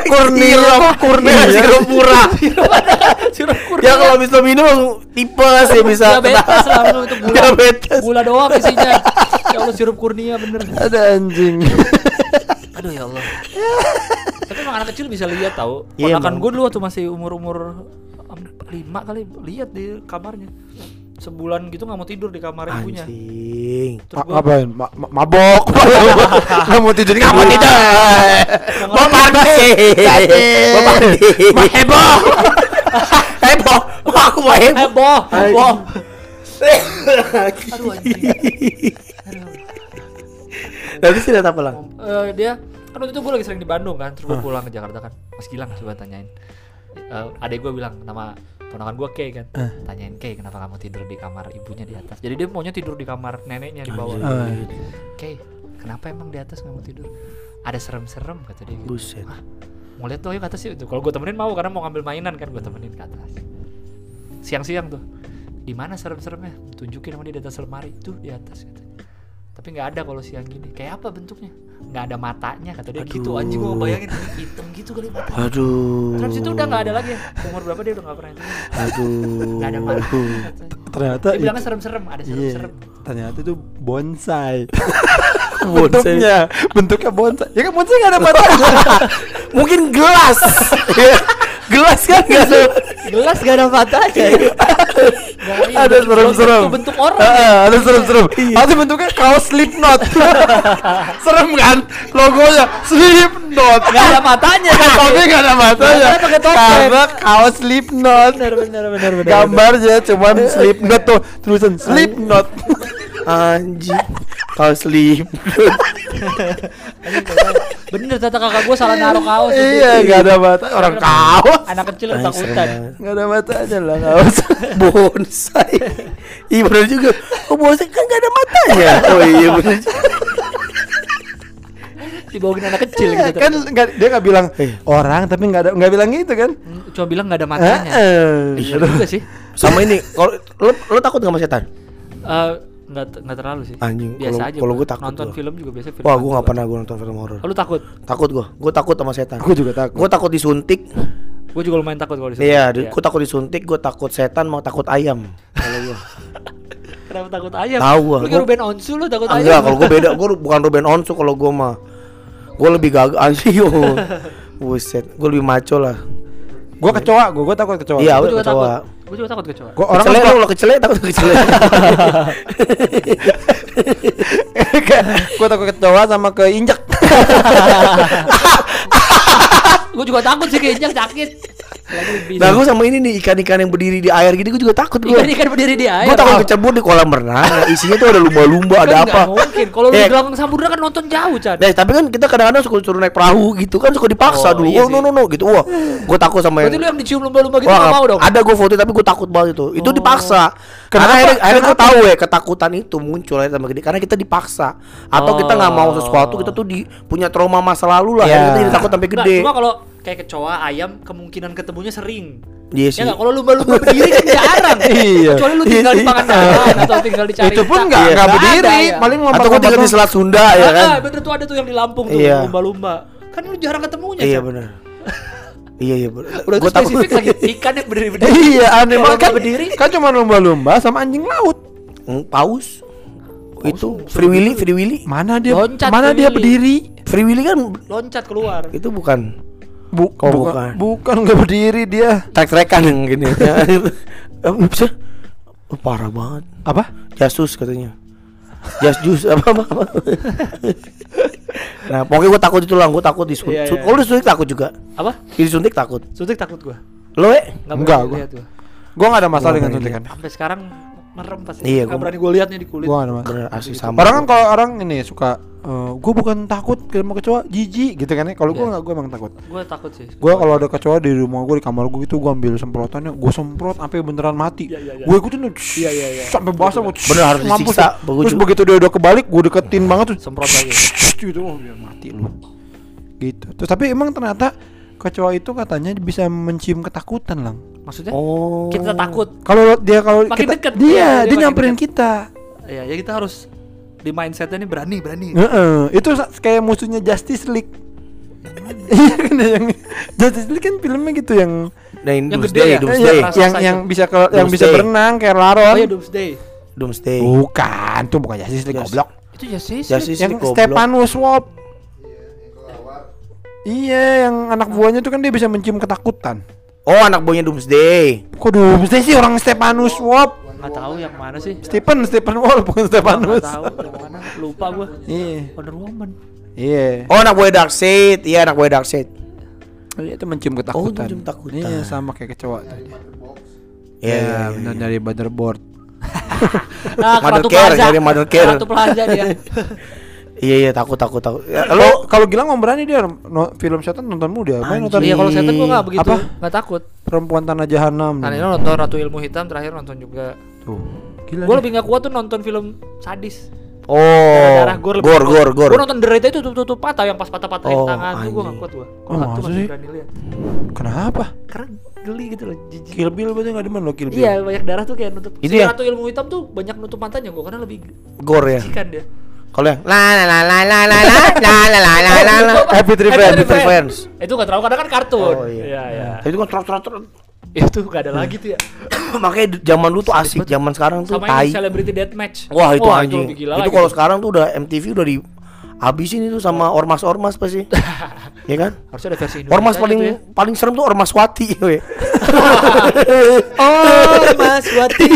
Kurnia. kurnia. Sirup murah. sirup. Kurnia. Ya kalau bisa minum tipes ya bisa. Diabetes lah lu itu gula. Diabetes. gula doang isinya. Ya Allah sirup kurnia bener. Ada anjing. aduh ya Allah. Tapi emang anak kecil bisa lihat tahu. Iya, ponakan gue dulu waktu masih umur umur lima kali lihat di kamarnya. Sebulan gitu nggak mau tidur di kamar ibunya anjing. Gua ngapain? Ma- ma- mabok. Nggak mau tidur. Nggak mau tidur. mau party mau party mau heboh. Heboh. Mau aku mau heboh. Heboh heboh. Aduh anjing. Nanti sih lihat apa lang? Eh, dia kan waktu itu gue lagi sering di Bandung kan terus gue pulang ke Jakarta kan. Mas Gilang coba tanyain. Eh, adek gue bilang nama ponakan gue Kay kan. Tanyain Kay kenapa kamu tidur di kamar ibunya di atas? Jadi dia maunya tidur di kamar neneknya di bawah. Ah. Kay kenapa emang di atas nggak mau tidur? Ada serem-serem kata dia gitu. Buset. "Ah, mau lihat tuh ayo ke atas yuk. Tuh kalau gue temenin mau karena mau ngambil mainan kan gue temenin ke atas. Siang-siang tuh. Di mana serem-seremnya? Tunjukin sama dia di atas lemari. Tuh di atas katanya tapi nggak ada kalau siang gini kayak apa bentuknya nggak ada matanya kata dia gitu Aduh. anjing gua bayangin hitam gitu kali mata Aduh. terus itu udah nggak ada lagi umur berapa dia udah nggak pernah itu Aduh. nggak ada mata. Ternyata dia bilangnya serem-serem ada Iya. serem-serem Ternyata itu bonsai. Bonsai. bentuknya, bentuknya bonsai. Ya kan bonsai gak ada mata. Mungkin gelas. gelas kan gak ada. gelas gak ada matanya ya iya, ada serem-serem. bentuk- orang ya. ada serem-serem. Pasti bentuknya kaos Slipknot. serem kan? Logonya Slipknot. nggak ada matanya kan Tapi gak ada matanya. Pakai. Karena kaos Slipknot. benar benar benar benar Gambarnya cuman Slipknot tuh tulisan Slipknot. Anjing. Kau sleep. bener ternyata kakak gue salah naruh kaos Iya, situ. gak ada mata. Orang kaos. anak kecil ketakutan banget. Gak ada matanya lah kaos. Bonsai. Iya bener juga. Oh bonsai kan gak ada matanya. Oh iya bener. dibawain anak kecil gitu kan nggak dia nggak bilang Eh. orang tapi nggak ada nggak bilang gitu kan Hmm, cuma bilang nggak ada matanya Heeh. Iya juga sih Sama ini. Kalau lo, lo takut gak sama setan? Eh, nggak nggak terlalu sih Anjing, biasa kalau- aja kalau gua. gua takut nonton gua. film juga biasa film Wah, gue hantu gak lah. pernah gue nonton film horor. Oh, lu takut Takut gue. Gue takut sama setan. aku juga takut Gue takut disuntik. gue juga lumayan takut kalau disuruh Iya, gue takut disuntik. Gue takut setan. Mau takut ayam. Kalau gue. kenapa takut ayam Tahu gua. lu Gua- Ruben Onsu lu takut ayam Enggak, kalau gue beda. Gue bukan Ruben Onsu kalau gue mah. Gue lebih gagah anjing. yo. Buset, gue lebih maco lah. gue kecoa gue gue takut kecoa Iya, gue juga takut kecoa. Gue juga takut kecoa. Gue orang Kecele lo, kecele takut kecele. gue takut kecoa sama keinjek gue juga takut sih kayaknya sakit nah, gue sama ini nih ikan-ikan yang berdiri di air gini gue juga takut gue. ikan ikan berdiri di air Gue takut kecebur di kolam renang. Nah, isinya tuh ada lumba-lumba, Kan ada apa. mungkin kalau lu Eh, di samudra kan nonton jauh Chan Nah, tapi kan kita kadang-kadang suka suruh naik perahu gitu kan suka dipaksa Oh, dulu. iya oh, no no no gitu. Wah, gue takut sama berarti lu yang dicium lumba-lumba gitu gak mau dong Ada gue foto tapi gue takut banget itu. Itu Oh. dipaksa. Karena akhirnya, gue tahu ya ketakutan itu muncul aja sama gede karena kita dipaksa atau kita nggak mau sesuatu kita tuh di punya trauma masa lalu lah. Iya. Kita jadi takut sampai gede. cuma kalau kayak kecoa ayam kemungkinan ketemunya sering Iya ya sih. nggak kalau lumba-lumba berdiri kan jarang Iya. kecuali lu tinggal di Iya. Pangandaran atau tinggal di itu pun nggak Iya. nggak Nggak berdiri ada, ya. paling Atau gue tinggal di Selat Sunda ya kan. ah, bener tuh ada tuh yang di Lampung tuh Iya. lumba-lumba kan lu jarang ketemunya Iya benar. Iya iya benar. udah itu Gua spesifik lagi ikan yang berdiri-berdiri iya aneh banget kan berdiri kan cuma lumba-lumba sama anjing laut Hmm, Paus. Itu Free Willy, Free Willy. mana dia mana dia berdiri Free Willy kan loncat keluar itu bukan Bu Oh, bukan. bukan bukan nggak berdiri dia trek-trekan yang gini. Ya, bisa. Oh, parah banget. apa Jasus katanya. Jas jus apa apa. apa. nah, pokoknya gue takut itu lah, gue takut disuntik. Iya, iya. Kalau disuntik takut juga. apa Disuntik takut. suntik takut gua Lo eh? nggak Enggak, berani gua. lihat gua gua nggak ada masalah Gua dengan suntikan sampai sekarang merem pasti. Iya, gua- berani gua liatnya di kulit. gua Bener asli sama. orang kan kalau orang ini suka eh gue bukan takut sama kecoa jijik gitu kan ya. Kalau gue Iya. nggak gue emang takut. Gua takut sih. Gue kalau ada kecoa di rumah gue di kamar gue gitu gue ambil semprotannya gue semprot sampai beneran mati. Iya, iya, gue ikutin tuh Iya, iya, iya. sampai basah gue Bener, harus mampus disiksa, terus juga. begitu dia udah kebalik gue deketin banget tuh semprot lagi. gitu. Oh biar mati lu. Gitu. Terus tapi emang ternyata kecoa itu katanya bisa mencium ketakutan lang maksudnya Oh. kita takut kalau dia kalau kita deket. dia Iya, dia dia nyamperin deket. kita ya ya kita harus di mindsetnya ini berani berani Heeh, itu sa- kayak musuhnya Justice League. Iya kan yang Justice League kan filmnya gitu yang Nah, Yang Doomsday, gede ya? Doomsday. Iya, yang, yang itu. yang bisa ke yang bisa berenang kayak oh Laron. ya Doomsday Doomsday. Bukan, tuh bukan Justice League Just- goblok. itu Justice Justice Yang League goblok. Stephanus Swap. Iya, yang anak buahnya tuh kan dia bisa mencium ketakutan. Oh, anak buahnya Doomsday. Kok Doomsday sih orang Stephanus Swap? nggak tahu yang mana sih Stephen, Stephen Wall bukan nggak Stephanus. tahu yang mana lupa gua Iya. Wonder Woman Iya. Oh, anak buahnya Darkseid. Iya, anak buahnya Darkseid. Oh, iya, itu mencium ketakutan. mencium ketakutan. Iya, sama kayak kecoa tadi. Iya, Iya, iya, iya. benar dari motherboard. ah Mother Care, nyari Mother Care. Plaza dia Iya, iya, takut, takut, takut. Ya, Kalau lo kalau Gilang mau berani dia no, film setan nontonmu dia. Main nonton iya kalau setan gua nggak begitu Apa? nggak takut perempuan tanah jahanam. nah ini nonton Ratu Ilmu Hitam terakhir nonton juga Tuh. Gila. gua nih. lebih nggak kuat tuh nonton film sadis Oh, darah gor lebih gor, gor, gor. Gua nonton Raid itu tutup tutup patah yang pas patah patahin Oh, tangan tuh gua anjing. gak kuat gua. Oh, Kalau hantu masa masih sih? berani lihat. Kenapa? Karena geli gitu loh, jijik. Kill Bill berarti nggak demen lo Kill Bill. Iya, banyak darah tuh kayak nutup. Itu si ya? Ratu ilmu hitam tuh banyak nutup matanya gua karena lebih Gor ya. jikan dia. Kalau yang la la la la la la la la la la la la la Happy Tree Friends. Happy Tree Friends. Itu gak terlalu karena kan kartun. Oh, iya. Iya, iya. Tapi itu kan trot trot. Itu gak ada lagi tuh ya. Makanya zaman dulu tuh asik, zaman sekarang tuh Sama tai. ini Celebrity Deathmatch. Wah, itu anjing. lebih gila itu lagi kalau sekarang tuh udah MTV udah di habisin itu sama ormas-ormas pasti. ya kan? harusnya ada versi Indonesia. Ormas paling ya. paling serem tuh ormas Wati, we. Oh, Mas Wati.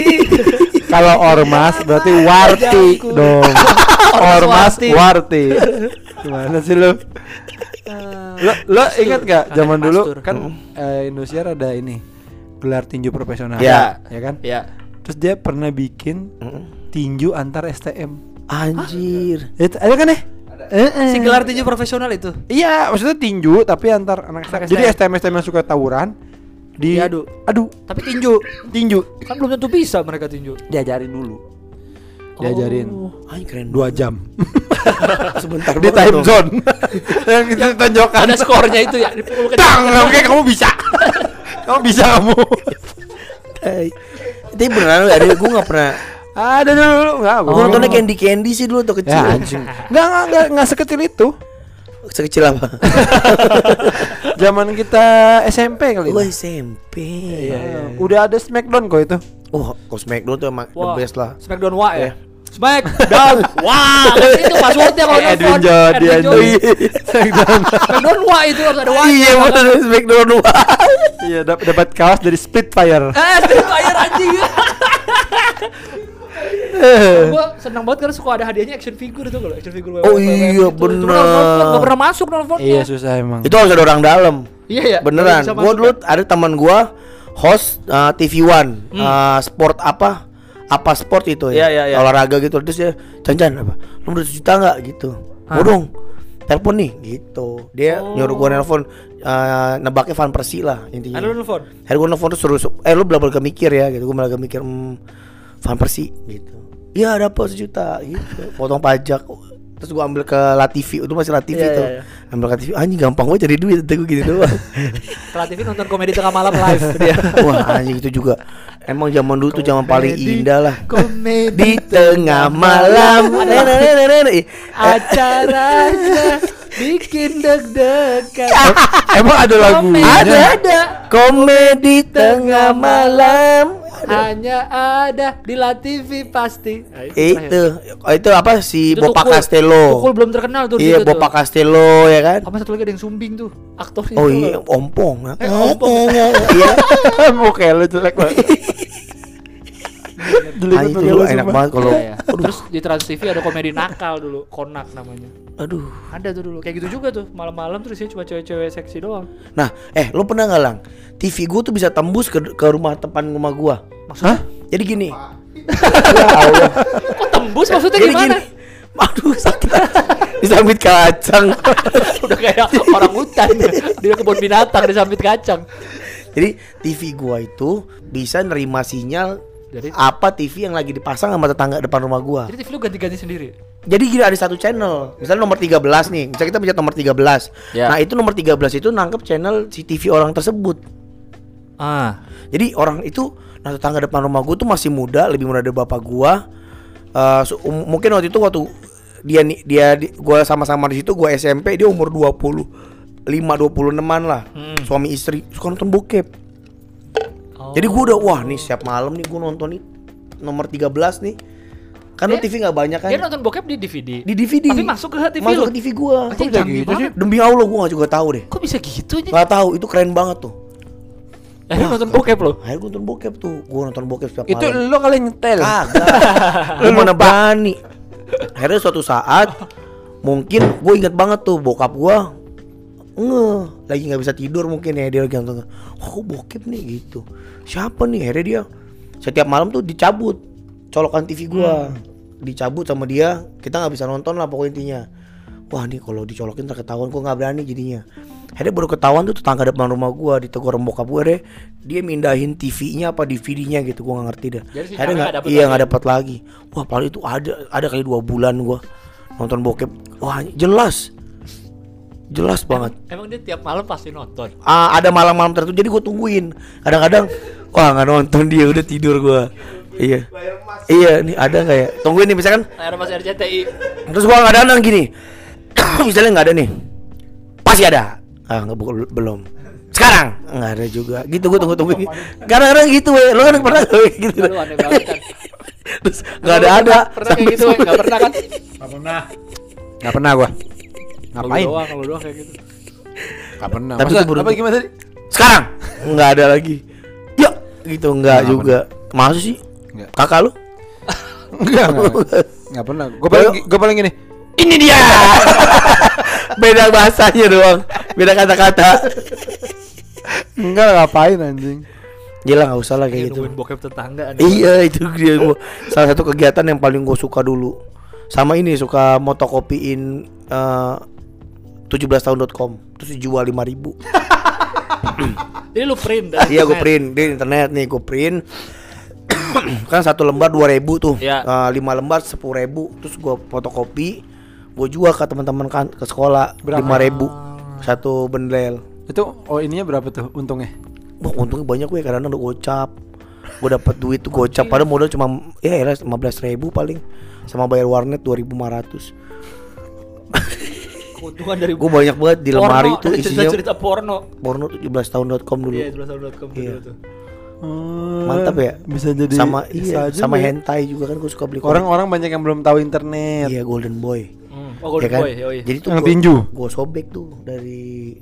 Kalau ormas berarti warti dong. Ormas warti. warti. Gimana sih lo? Lo lo ingat gak zaman dulu pastur. kan eh, Indosiar ada ini gelar tinju profesional. Ya. Ya kan? ya. Terus dia pernah bikin tinju antar STM. Anjir. Itu ada kan ya? Eh, Si gelar tinju profesional itu. Iya, maksudnya tinju tapi antar anak STM. Jadi STM. STM yang suka tawuran di Diadu. Aduh, Tapi tinju. tinju Kan belum tentu bisa mereka tinju. diajarin dulu. Diajarin Oh, anjing keren dua jam Sebentar di banget time dong. zone. yang itu tonjokan. Ada skornya itu ya. Tang, oke kamu bisa. kamu bisa kamu. Tai. Tapi beneran ada, gue gak pernah Ada dulu enggak Gue nontonnya Candy Candy sih dulu tuh kecil Ya anjing. Enggak enggak enggak enggak sekecil itu. Sekecil apa? Zaman kita SMP kali. Itu. SMP Iya, Udah ada Smackdown kok itu. Oh, kalau Smackdown tuh emang the best lah Smackdown Wa ya. Smackdown Wah, itu passwordnya kalau Edwin nelfon. Jody Edwin Jody. anjing. Smackdown. Smackdown Wa itu harus ada Wa. Iya bener Smackdown wah Iya, dap- dapat kaos dari Splitfire. Eh, Spitfire anjing. Gua seneng banget karena suka ada hadiahnya action figure itu kalau action figure Oh iya, gitu. Nelfon, Nggak pernah masuk nelfonnya. Iya, susah emang. Itu harus ada orang dalam Iya ya. Beneran Gue dulu ada teman gue Host uh, TV One uh, Sport apa Apa sport itu Iya, ya? Iya, iya. Olahraga gitu Terus dia Can-can apa? Lu udah juta gak gitu. Dong Telepon nih. Gitu. Dia Oh. nyuruh gue nelpon uh, Nebaknya Van Persie lah intinya. Ada lu nelfon. Akhirnya gue nelfon terus suruh Eh lu belum belum mikir ya? Gitu. Gue malah mikir hmm, Van Persie. Gitu. Iya dapat sejuta. Gitu. Potong pajak Terus gue ambil ke Latifi Itu masih Latifi Iya, tuh. iya, Ambil ke Latifi Anjing gampang banget cari duit Gue gini doang. TV nonton komedi tengah malam live. Dia. Wah anjing itu juga. Emang zaman dulu tuh zaman paling indah lah. Komedi Di tengah malam. acaranya bikin deg-degan. Emang ada lagunya? Ada ada Komedi tengah malam Hanya ada di La TV pasti. Nah, Itu oh, Itu apa si Itu Bopa Tukul. Castello Tukul belum terkenal tuh Iya situ tuh. Bopa Castello ya kan Sama satu lagi ada yang sumbing tuh aktornya. Oh iya Ompong Eh, Ompong. Iya Muka lu jelek banget. Ah, itu lu, enak sumpah. banget kalau iya. Terus di Trans TV ada komedi nakal dulu, Konak namanya. Aduh Ada tuh dulu, kayak gitu juga tuh. Malam-malam terus ya cuma cewek-cewek seksi doang. Nah eh lo pernah nggak lang TV gue tuh bisa tembus ke, ke rumah depan rumah gua Maksudnya? Jadi gini Ya Allah Kok tembus maksudnya Jadi gimana? gini, Aduh sakit Disambit kacang Udah kayak orang hutan. Dia kebun binatang disambit kacang. Jadi TV gua itu bisa nerima sinyal Jadi apa TV yang lagi dipasang sama tetangga depan rumah gua. jadi TV lu ganti-ganti sendiri. Jadi gini ada satu channel, misalnya nomor 13 nih, misalnya kita pencet nomor 13. Ya. Nah, itu nomor 13 itu nangkep channel si TV orang tersebut. Ah. Jadi orang itu nah tetangga depan rumah gua tuh masih muda, lebih muda dari bapak gua. Eh, su- um- mungkin waktu itu waktu dia nih dia di, gua sama-sama di situ gua SMP, dia umur 20 5 26-an lah. Hmm. Suami istri suka nonton bokep. Oh. Jadi gue udah wah nih siap malam nih gue nonton nih nomor 13 nih. Kan lu Dia- TV nggak banyak kan? Dia nonton bokep di DVD. Di DVD. Tapi masuk ke TV Masuk lu. ke TV gua. Anjing, bisa gitu banget. Demi Allah gua gak juga tahu deh. Kok bisa gitu aja? Gak tahu itu keren banget tuh. Eh, lu nonton bokep lo. Akhirnya gua nonton bokep tuh. Gua nonton bokep setiap Itu malam. lo kali nyetel. Kagak. Lu mana berani. Akhirnya suatu saat mungkin gue inget banget tuh bokap gua nge lagi nggak bisa tidur mungkin ya dia lagi nonton. Oh bokep nih gitu. Siapa nih? Akhirnya dia setiap malam tuh dicabut. Colokan TV gua. Dicabut sama dia. Kita nggak bisa nonton lah pokoknya intinya. Wah nih kalau dicolokin terketahuan gua nggak berani jadinya. Akhirnya baru ketahuan tuh tetangga depan rumah gua ditegur bokap gua deh. Dia mindahin TV-nya apa DVD-nya gitu gua nggak ngerti dah. Jadi Akhirnya nggak iya nggak dapat lagi. Wah paling itu ada ada kali dua bulan gua nonton bokep. Wah jelas. Jelas banget. Emang dia tiap malam pasti nonton. Ah, ada malam-malam tertentu jadi gue tungguin kadang-kadang wah nggak nonton dia udah tidur gua iya iya nih ada nggak ya tungguin nih misalkan Layar Mas RCTI. terus gua nggak datang gini misalnya nggak ada nih pasti ada ah nggak belum sekarang nggak ada juga gitu gua tunggu tunggu kadang-kadang gitu we lo kan pernah nggak, we? gitu Lu aneh banget kan. terus nggak ada ada Pernah kayak gitu, semua- enggak pernah kan? Gak pernah. Gak pernah gua. Ngapain? Kalau doang, kalau doang kayak gitu. Gak pernah. Tapi itu apa gimana tadi? sekarang nggak ada lagi ya gitu nggak Nggak juga masa sih Nggak. kakak lu Enggak, enggak. Enggak pernah. Gua paling gua paling gini. Ini dia. Beda bahasanya doang. Beda kata-kata. Enggak ngapain anjing. Gila nggak usah lah Kayak kayak gitu. bokep tetangga aneh Iya itu dia gua. Salah satu kegiatan yang paling gue suka dulu. Sama ini suka motokopiin eh 17tahun.com terus dijual 5000 ribu. Jadi lu print dari Iya gue internet. print di internet nih gue print. kan satu lembar 2000 tuh. Iya. Eh, lima lembar 10000 terus gue fotokopi gue jual ke teman-teman kan ke sekolah Berapa? 5000 satu bendel. Itu oh ininya berapa tuh untungnya? Wah untungnya banyak gue karena udah gocap Gue dapat duit tuh gocap Padahal modal cuma Ya elah 15 ribu paling Sama bayar warnet 2500 Keuntungan dari Gue banyak banget di porno, lemari tuh dari isinya cerita-cerita porno. Porno 17 tahun.com dulu Iya, 17tahun.com Iya. dulu tuh. Mantap ya Bisa jadi Sama bisa iya aja Sama ya. hentai juga kan gue suka beli. Orang-orang banyak yang belum tahu internet. Iya Golden Boy Hmm. Oh, Golden ya kan? Boy. Jadi tuh Yang tinju. Gue sobek tuh dari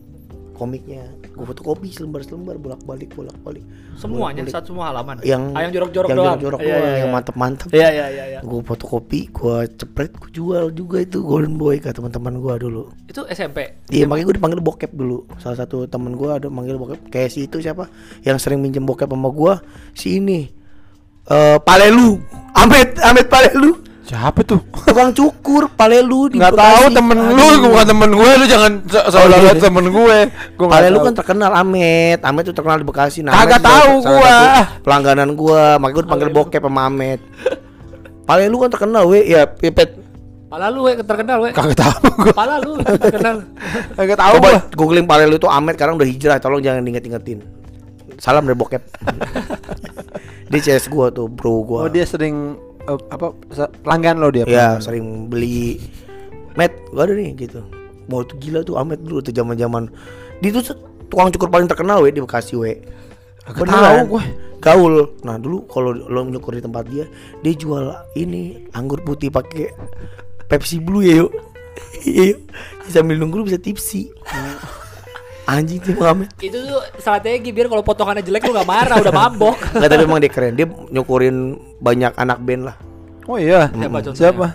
komiknya Gue fotokopi selembar-selembar bolak-balik bolak-balik Semuanya Bolak-balik. satu semua halaman. Yang Ah, yang jorok-jorok yang doang. jorok-jorok Iya, doang, iya, Yang iya. mantep-mantep Iya, iya, iya, iya. gue fotokopi gue cepret gue jual juga itu golden boy ke teman-teman gue dulu Itu SMP. iya makanya gue dipanggil bokep dulu salah satu temen gue ada manggil bokep kayak si itu siapa yang sering minjem bokep sama gue si ini eh Palelu Ahmed Ahmed Palelu Siapa tuh? tukang cukur Palelu di Nggak tahu temen lu, Aduh. bukan temen gue, lu jangan soal Oh, iya. lihat temen gue. Gue nggak Palelu tahu. kan terkenal Ahmed Ahmed tuh terkenal di Bekasi nah, Kagak tahu salah gua. pelangganan gue makanya gue dipanggil bokep sama Ahmed Palelu kan terkenal we ya pipet Pala lu we terkenal we. kagak tahu gue. Pala lu terkenal. Kagak tahu Coba gua. googling Palelu itu Ahmed sekarang udah hijrah, tolong jangan diinget-ingetin. Salam dari bokep. dia CS gua tuh, bro gua. Oh dia sering eh, apa pelanggan lo dia. ya pelanggan. sering beli Met, gua ada nih gitu. Mau tuh gila tuh Ahmed dulu tuh zaman-zaman dia tuh tukang cukur paling terkenal we di Bekasi we. Beneran. tahu gue. Gaul. Nah, dulu kalau lo nyukur di tempat dia, dia jual ini anggur putih pakai Pepsi Blue ya, yuk. Iya, yuk. Sambil nunggu lu bisa tipsi. Anjing tuh Ahmed. Itu tuh strategi biar kalau potongannya jelek lu gak marah, udah mabok. Enggak tapi emang dia keren. Dia nyukurin banyak anak band lah. Oh iya. Siapa contohnya? Siapa?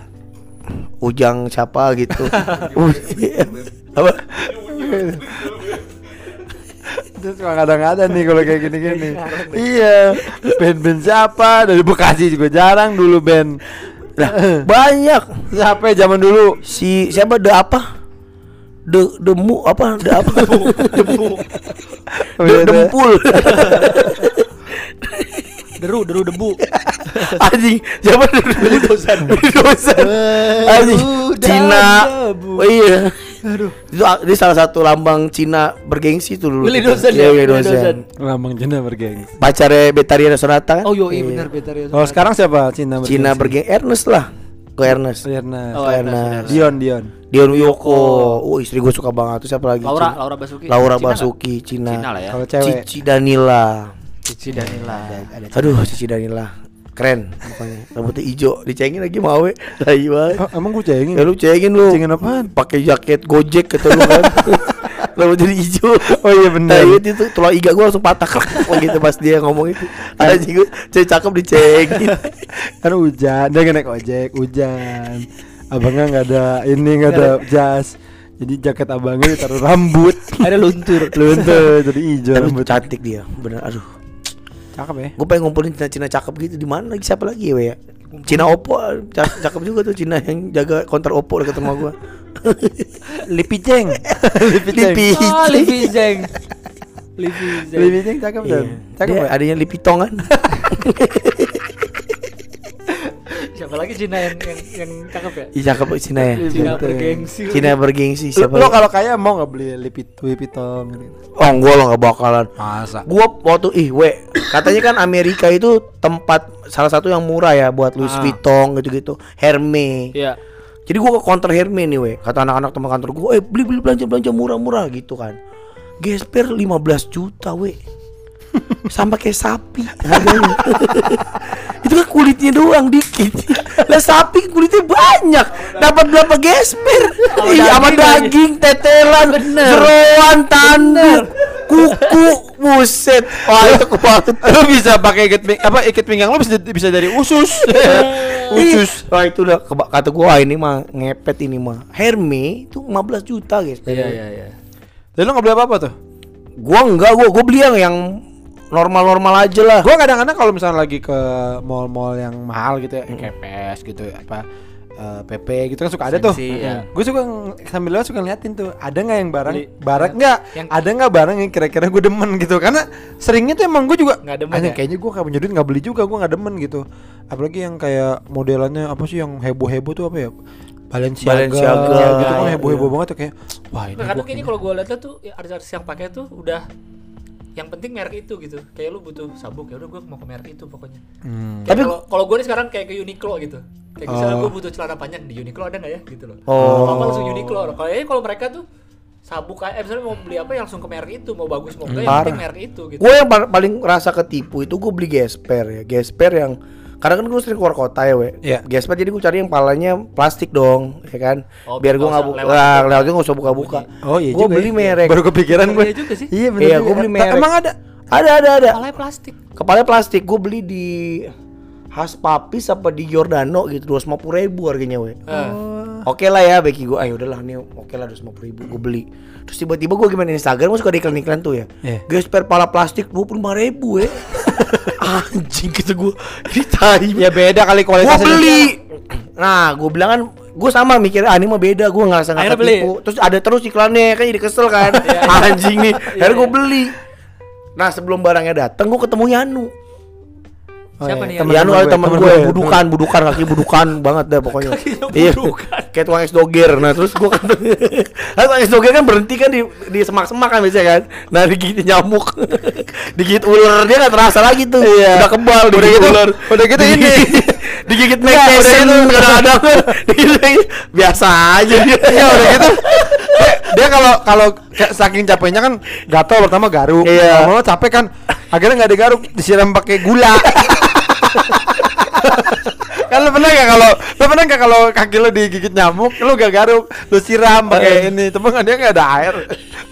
Ujang siapa gitu. Apa? Terus kadang-kadang nih kalau kayak gini-gini. iya. Band-band siapa? Dari Bekasi juga jarang dulu band. Lah, banyak. Siapa ya zaman dulu? Si siapa de apa? De demu apa? De apa? Debu. Oh, De, iya, deh. dempul. Deru, deru debu. Anjing, siapa de dosan? dosan. Anjing, Cina. Oh iya. Itu dia salah satu lambang Cina bergengsi tuh dulu. Willy Dosen Iya, ya? Willy. Dosen. Lambang Cina bergeng. Pacarnya Betariana Sonata kan? Oh iya benar benar ya. Oh sekarang siapa Cina bergeng? Cina bergeng Ernest lah. Gue Ernest. Ernest. Oh, Ernest. Dion Dion. Dion Wiyoko. Oh, istri gue suka banget. Terus siapa lagi? Laura, Cina? Laura Basuki. Laura Cina? Basuki, Cina. Cina lah ya. Kalau cewek. Cici Danila. Cici Danila. Aduh, Cici Danila. Keren pokoknya. Rambutnya hijau, dicengin lagi mau we. Tai banget. Oh, emang gue cengin. Ya lu cengin lu. Cengin apaan? Pakai jaket Gojek kata lu kan. Rambut jadi hijau. Oh iya benar. Nah itu tulang iga gue langsung patah krek gitu pas dia ngomong itu. Ada juga cewek cakep dicengin. kan hujan dia naik ojek hujan abangnya nggak ada ini nggak ada jas jadi jaket abangnya ditaruh rambut Ada luntur. luntur jadi hijau Tapi rambut cantik dia, bener. Aduh, cakep ya gue pengen ngumpulin Cina-Cina cakep gitu. Di mana lagi siapa lagi ya, ya? Cina Oppo ca- cakep juga tuh Cina yang jaga counter Oppo dekat rumah gua. Lipi Jeng. Lipi Jeng. Lipi Oh, Livi Zeng. Livi Zeng. Lipi Jeng cakep Iya. dan. Cakep Dia ya? adanya Lipitong kan. Siapa lagi Cina yang yang yang cakep ya? Iya cakep Cina ya. Cina bergengsi. Cina bergengsi Lo, siapa? lo kalau kaya mau nggak beli Lipi Lipi Tong gitu? Oh, gua lo nggak bakalan. Masa? Gua waktu ih we katanya kan Amerika itu tempat salah satu yang murah ya buat Louis Ah. Vuitton gitu-gitu, Hermes. Iya. Jadi gua ke counter Hermes nih we, kata anak-anak teman kantor gua, eh beli beli belanja belanja murah-murah gitu kan. Gesper 15 juta we. Sama kayak sapi harganya. itu kan kulitnya doang dikit. Lah sapi kulitnya banyak. Dapat berapa gesper? Ih, sama daging tetelan, jeroan, tanduk, kuku, buset. Wah, itu kuat. lo bisa pakai ikat ping- apa ikat pinggang lo bisa bisa dari usus. usus. Wah itu udah kata gua "Wah, ini mah ngepet ini mah. Hermes itu 15 juta guys. Iya iya iya. Lo nggak beli apa-apa tuh? Gua enggak, gua gua beli yang yang normal-normal aja lah. Gue kadang-kadang kalau misalnya lagi ke mall-mall yang mahal gitu ya, kayak PS gitu ya, apa eh, PP gitu kan suka ada tuh. Sensi, ya. Gue suka sambil lewat suka ngeliatin tuh, ada nggak yang barang, Beli. barang nggak, Yang- ada nggak barang yang kira-kira gue demen gitu, karena seringnya tuh emang gue juga Nggak demen "Anjing, ya?" kayaknya gue kayak punya duit nggak beli juga, gue nggak demen gitu. Apalagi yang kayak modelannya apa sih yang heboh-heboh tuh apa ya? Balenciaga, Balenciaga, gitu kan iya, heboh-heboh iya. banget tuh kayak wah ini Nah, kadang gua kayaknya kalau gue lihat tuh ya, artis-artis yang pakai tuh udah yang penting merek itu gitu. Kayak lu butuh sabuk ya udah gue mau ke merek itu pokoknya. Hmm. Tapi Tapi- kalau gue nih sekarang kayak ke Uniqlo gitu. Kayak misalnya Oh. gue butuh celana panjang di Uniqlo ada nggak ya gitu loh. Oh. Apa langsung Uniqlo. Kalau ya kalau mereka tuh sabuk kayak eh, misalnya mau beli apa ya langsung ke merek itu, mau bagus mau enggak yang penting merek itu gitu. Gue yang pa- paling rasa ketipu itu gue beli gesper ya. Gesper yang karena kan gue sering keluar kota ya, we. Iya. Gesper jadi gue cari yang palanya plastik dong, ya kan. Oh, Biar gue nggak buka, lewat- lah, lewatnya nggak usah buka-buka. Oh iya Gue juga beli ya. merek. Baru kepikiran gue. Iya juga sih. Iya Iya, gua beli merek. Emang ada? Ada ada ada. Kepalanya plastik. Kepalanya plastik. Gue beli di Has Papis apa di Giordano gitu dua ribu harganya we. Eh. Oke lah ya bagi gue, ayo udahlah nih oke lah dua ribu gue beli. Terus tiba-tiba gue gimana Instagram gue suka ada iklan-iklan tuh ya. Iya. Gesper pala plastik dua puluh lima ribu ya. Anjing gitu gue. Ini tai. Ya beda kali Gue kualitasnya. beli. Nah gue bilang kan gue sama mikir ah ini mah beda gue ngerasa nggak ketipu terus ada terus iklannya kan jadi kesel kan anjing nih akhirnya gue beli nah sebelum barangnya datang gue ketemu Yanu Siapa iya. nih? Temen Yanu gue, ada temen temen gue budukan budukan kaki budukan banget dah pokoknya iya budukan. kayak tukang es doger nah terus gue kan kan tukang es doger kan berhenti kan di di semak-semak kan biasanya kan nah digigit nyamuk digigit ular dia nggak terasa lagi tuh Iya. udah kebal Udah digigit gitu- ular udah gitu ini. digigit Tyson gitu. kadang-kadang biasa aja dia Iya udah gitu. Dia- kalau kalau saking capeknya kan gatal pertama garuk. Iya. Lama-lama capek kan. Akhirnya nggak digaruk, disiram pakai gula. Kan lu pernah gak kalau lu pernah gak kalau kaki lu digigit nyamuk lu gak garuk lu siram pakai ini tapi kan dia nggak ada air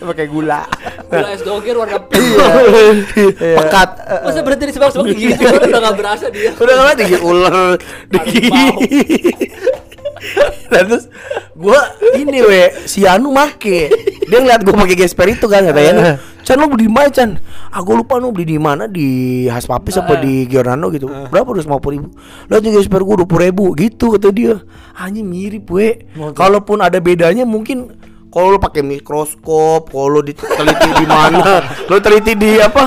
Lu pakai gula. Gula es doger warna pink. Iya. pekat. Masa berhenti di sebab-sebab gigi juga? Udah gak berasa dia. udah kan digigit ular. Digigit Dan terus gua ini we si Anu make dia ngeliat gua pakai gesper itu kan katanya Chan lu beli di mana Chan? Ah lupa lu beli di mana di Has Papis apa di Giordano gitu. Berapa udah lima ribu? Lihat nih gesper gua dua ribu gitu kata dia. Anjing mirip we. Kalaupun ada bedanya mungkin kalau lo pakai mikroskop, kalau lo diteliti di mana, lo teliti di apa?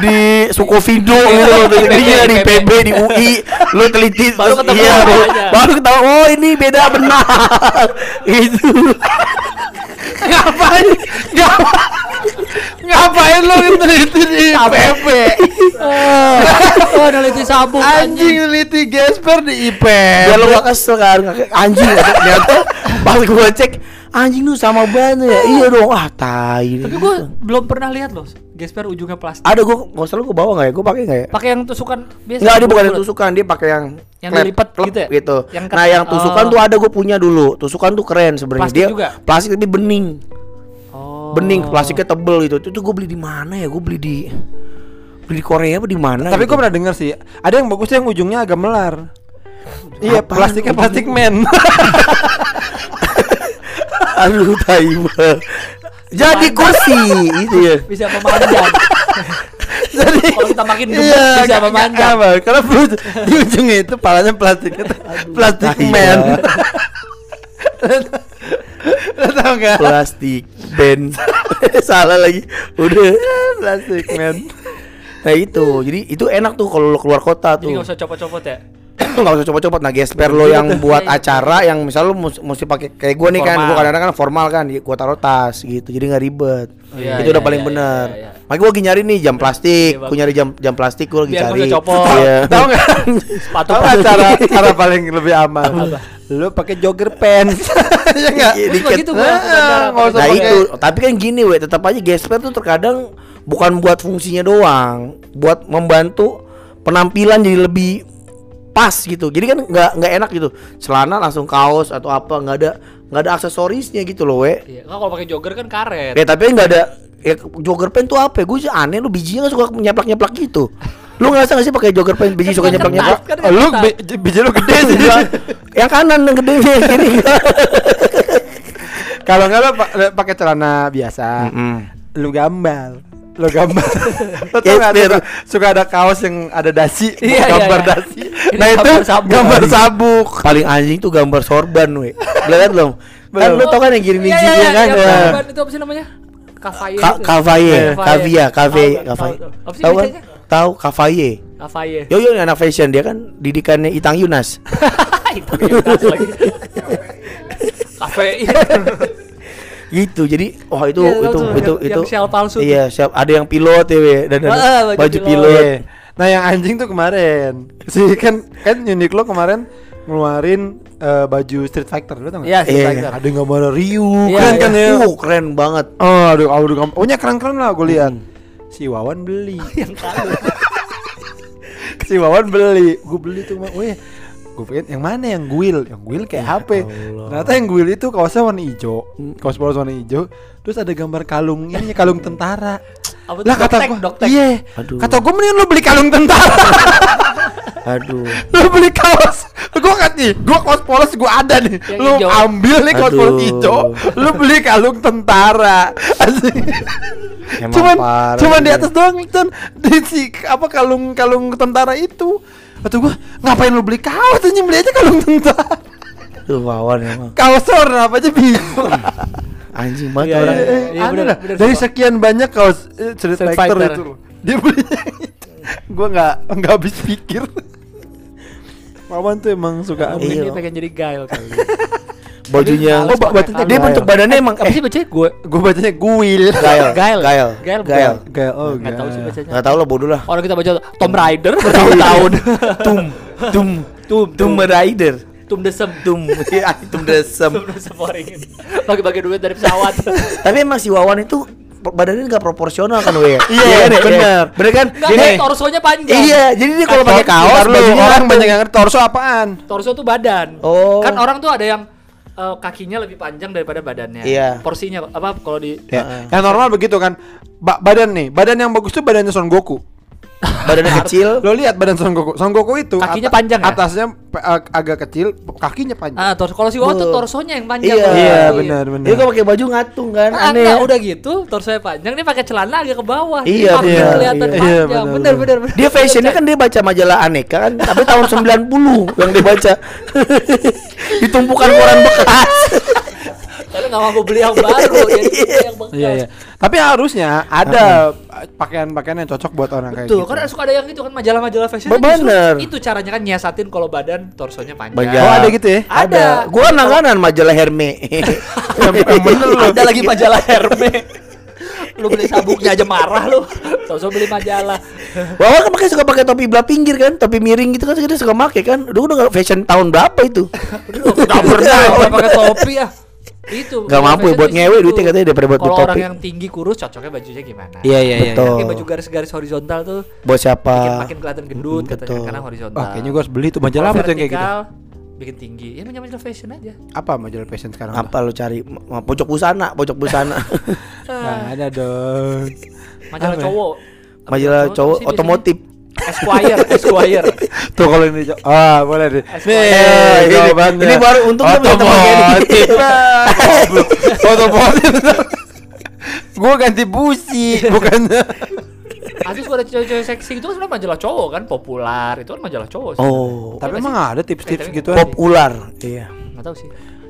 Di Sukovindo gitu, lo telitinya di PB di UI, lo teliti Baru ketemu iya, baru- baru ketawa oh ini beda benar. Itu. ngapain? Ngapa- ngapain lu neliti di IPB Oh, neliti sabuk anjing neliti Gesper di IPB Biar lo gak kesel kan, anjing ternyata pas gua cek anjing lu sama banget ya. Iya dong, ah tai. Tapi gue belum pernah lihat loh gesper ujungnya plastik. ada gua nggak salah gua bawa nggak ya? Gua pakai nggak ya? Pakai yang tusukan biasa. Enggak, dia bukan yang tusukan, dia pakai yang Yang klep- dilipat klep gitu ya? gitu. Yang nah, yang tusukan oh. tuh ada gue punya dulu. Tusukan tuh keren sebenarnya. Plastik Dia juga? plastik tapi bening. Oh. Bening, plastiknya tebel gitu. Itu tuh gue beli di mana ya? Gue beli di beli di Korea apa di mana? Tapi gitu. gue pernah denger sih, ada yang bagus yang ujungnya agak melar. Iya, plastiknya plastik men. aduh tai. Jadi kursi itu ya. bisa memanjang. Jadi Kalau kita makin gemuk iya, bisa memanjang. nggak apa, Karena di ujungnya itu palanya plastik tai men. banget. Lo tau nggak? plastik band salah lagi udah Plastik man. nah itu jadi itu enak tuh kalau lo keluar kota Jadi tuh nggak usah copot-copot ya. nggak usah copot-copot nah gesper lo yang buat Iya, iya. acara yang misal lo mus- mesti pakai kayak gua nih kan gua kadang-kadang kan formal kan gua taruh tas gitu jadi nggak ribet Iya, itu udah iya, paling iya, bener iya, iya. makanya gua lagi nyari nih jam plastik Iya, gua nyari jam jam plastik gua lagi Biar cari copot. Iya. Tahu nggak? Sepatu cara cara paling lebih aman? Lo pakai jogger pants. Ya nggak? Iya, dikit. gitu gua Ah, Nah pakai- itu, tapi kan gini weh, tetap aja gesper tuh terkadang bukan buat fungsinya doang, buat membantu penampilan jadi lebih pas gitu. Jadi kan nggak nggak enak gitu. Celana langsung kaos atau apa, nggak ada nggak ada aksesorisnya gitu loh weh. Iya, kalau pakai jogger kan karet. Ya tapi nggak ada ya jogger pants tuh apa? Gue sih aneh lu bijinya nggak suka nyeplak nyeplak gitu. Lu ngerasa gak sih pakai jogger pants biji suka Kan nyeplak nyeplak? kan Oh, lu biji lu gede sih. yang kanan yang gede gini. Kalau nggak lo lo pakai celana biasa, lu gambar. Lu gambar. Lo tau nggak Gesper. suka, suka ada kaos yang ada dasi, Iya, iya, gambar iya. dasi. Ini Nah itu gambar sabuk. gambar sabuk. Paling anjing tuh gambar sorban weh. Lihat belum? Kan lu tau kan yang giring Iya, iya, bijinya iya, kan? yang Ya. korban itu apa sih namanya? Kavaye. Ka itu. Kavaye, Kavaye. Kavia, Kave, Tahu, tahu, Kavaye. tahu. Apa sih Tahu kan? Tahu Kavaye. Kavaye. Yo yo anak fashion dia kan didikannya Itang Yunas. itu Yunas lagi. Kavaye. gitu. Jadi wah itu Iya, tahu itu itu yang- itu yang shell palsu. Iya, siap ada yang pilot ya we, dan ada Ah, baju, baju pilot. pilot. Nah yang anjing tuh kemarin si kan kan Uniqlo kemarin ngeluarin eh, baju Street Fighter lu tau nggak? Iya, Street Iya. Fighter. Ada gambar Ryu, Iya, keren iya. kan ya? Uh, keren banget. Oh, aduh, aduh, gambar. Pokoknya keren-keren lah gue lihat. Si Wawan beli. Yang kanan. si Wawan beli. Gue beli tuh, mah. Weh, gue pengen yang mana yang guil? Yang guil kayak HP. Ternyata yang guil itu kaosnya warna hijau, kaos polos warna hijau. Terus ada gambar kalung ini kalung tentara. Apa? Lah kata gue, iya. Aduh. Kata gue mendingan lu beli kalung tentara. Aduh. lu beli kaos gue kan nih gue kaos polos gue ada nih Yang lu hijau. ambil nih kaos polos hijau lu beli kalung tentara. Emang cuman parah cuman di atas doang Chan. di si apa kalung kalung tentara itu atau gue ngapain lu beli kaos aja beli aja kalung tentara Tuh wawan emang. kaos warna apa aja bingung Anjing banget Iya, orang. iya, iya. Eh, ada bener, lah. bener, dari sekian banyak kaos eh, Street, Street Fighter, Fighter. itu loh. dia beli gue nggak nggak habis pikir Mawan tuh emang suka Mungkin Iya. dia pengen jadi gail kali. Bajunya Oh, ba- bajunya dia bentuk badannya emang Apa sih bacanya gue? gue bacanya guil gael. Gael. Gael. Gael. Gael. Kayak oh Nggak tahu sih bacanya. Enggak tahu lah bodoh lah. Orang kita baca Tom Raider bertahun-tahun. Tum tum tum tum rider. Tum desem. Tum ya tum desem. Tum desem. Bagi-bagi duit dari pesawat. Tapi emang si Wawan itu badannya nggak proporsional kan we. Iya, kan, ya? bener. Bener kan? Dia torsonya panjang. Iya, jadi dia kalau pakai kaos lu, orang banyak yang ngerti torso apaan Torso tuh badan. Oh. Kan orang tuh ada yang eh, kakinya lebih panjang daripada badannya. Iya. Porsinya apa kalau di ya. yang normal begitu kan ba- badan nih badan yang bagus tuh badannya Son Goku badannya kecil. lo lihat badan Son Goku Son Goku itu Kakinya panjang ya? atasnya ag- agak kecil kakinya panjang Ah, torso kalau si Wawan tuh torsonya yang panjang. Iya. iya benar benar Dia pakai baju ngatung kan, Ah, aneh. ya. udah gitu, torsonya panjang, dia pakai celana agak ke bawah. Iya, kakinya benar, kelihatan iya. panjang. Iya, benar, benar. Dia fashionnya kan dia baca majalah aneka kan, tapi tahun 90 yang dia baca. Ditumpukan koran bekas. Tapi nggak mampu beli yang baru, jadi beli yang bekas. iya iya tapi harusnya ada pakaian-pakaian yang cocok buat orang kayak Tuh, gitu kan suka ada yang gitu kan majalah-majalah fashion. Be- bener. Itu caranya kan nyiasatin kalau badan torsonya panjang. Banyak. Oh, ada gitu ya? Ada. Gua langganan majalah Herme. Ada lagi majalah Herme. lu beli sabuknya aja marah lu. Sosok beli majalah. Wawan kan pakai suka pakai topi belah pinggir kan, topi miring gitu kan dia suka pakai kan. Udah udah fashion tahun berapa itu? Enggak pernah pakai topi ya. Itu. Nggak mampu ya, buat ngewe duitnya katanya daripada buat Kalau orang topi. yang tinggi kurus cocoknya bajunya gimana? iya iya iya Betul. Pakai baju garis-garis horizontal tuh Buat siapa? bikin makin kelihatan gendut Mm, katanya betul. karena horizontal. Wah, kayaknya gua harus beli tuh majalah apa tuh yang kayak gitu bikin tinggi. Ya majalah fashion aja. apa majalah fashion sekarang Apa lu cari pojok busana, pojok busana. Nggak ada dong Majalah cowok. majalah cowok otomotif. Esquire, Esquire. tuh kalau ini ah boleh deh Esquire. nih Eh, ini- jawabannya ini baru untung kita bisa pakai ini. otomotif Goblok. otomotif gua ganti busi bukannya Asus ada cewek-cewek seksi itu kan sebenarnya majalah cowok kan populer itu kan majalah cowok sih. Oh, tapi emang ada tips-tips gitu pop ular. Iya. Nggak tahu sih.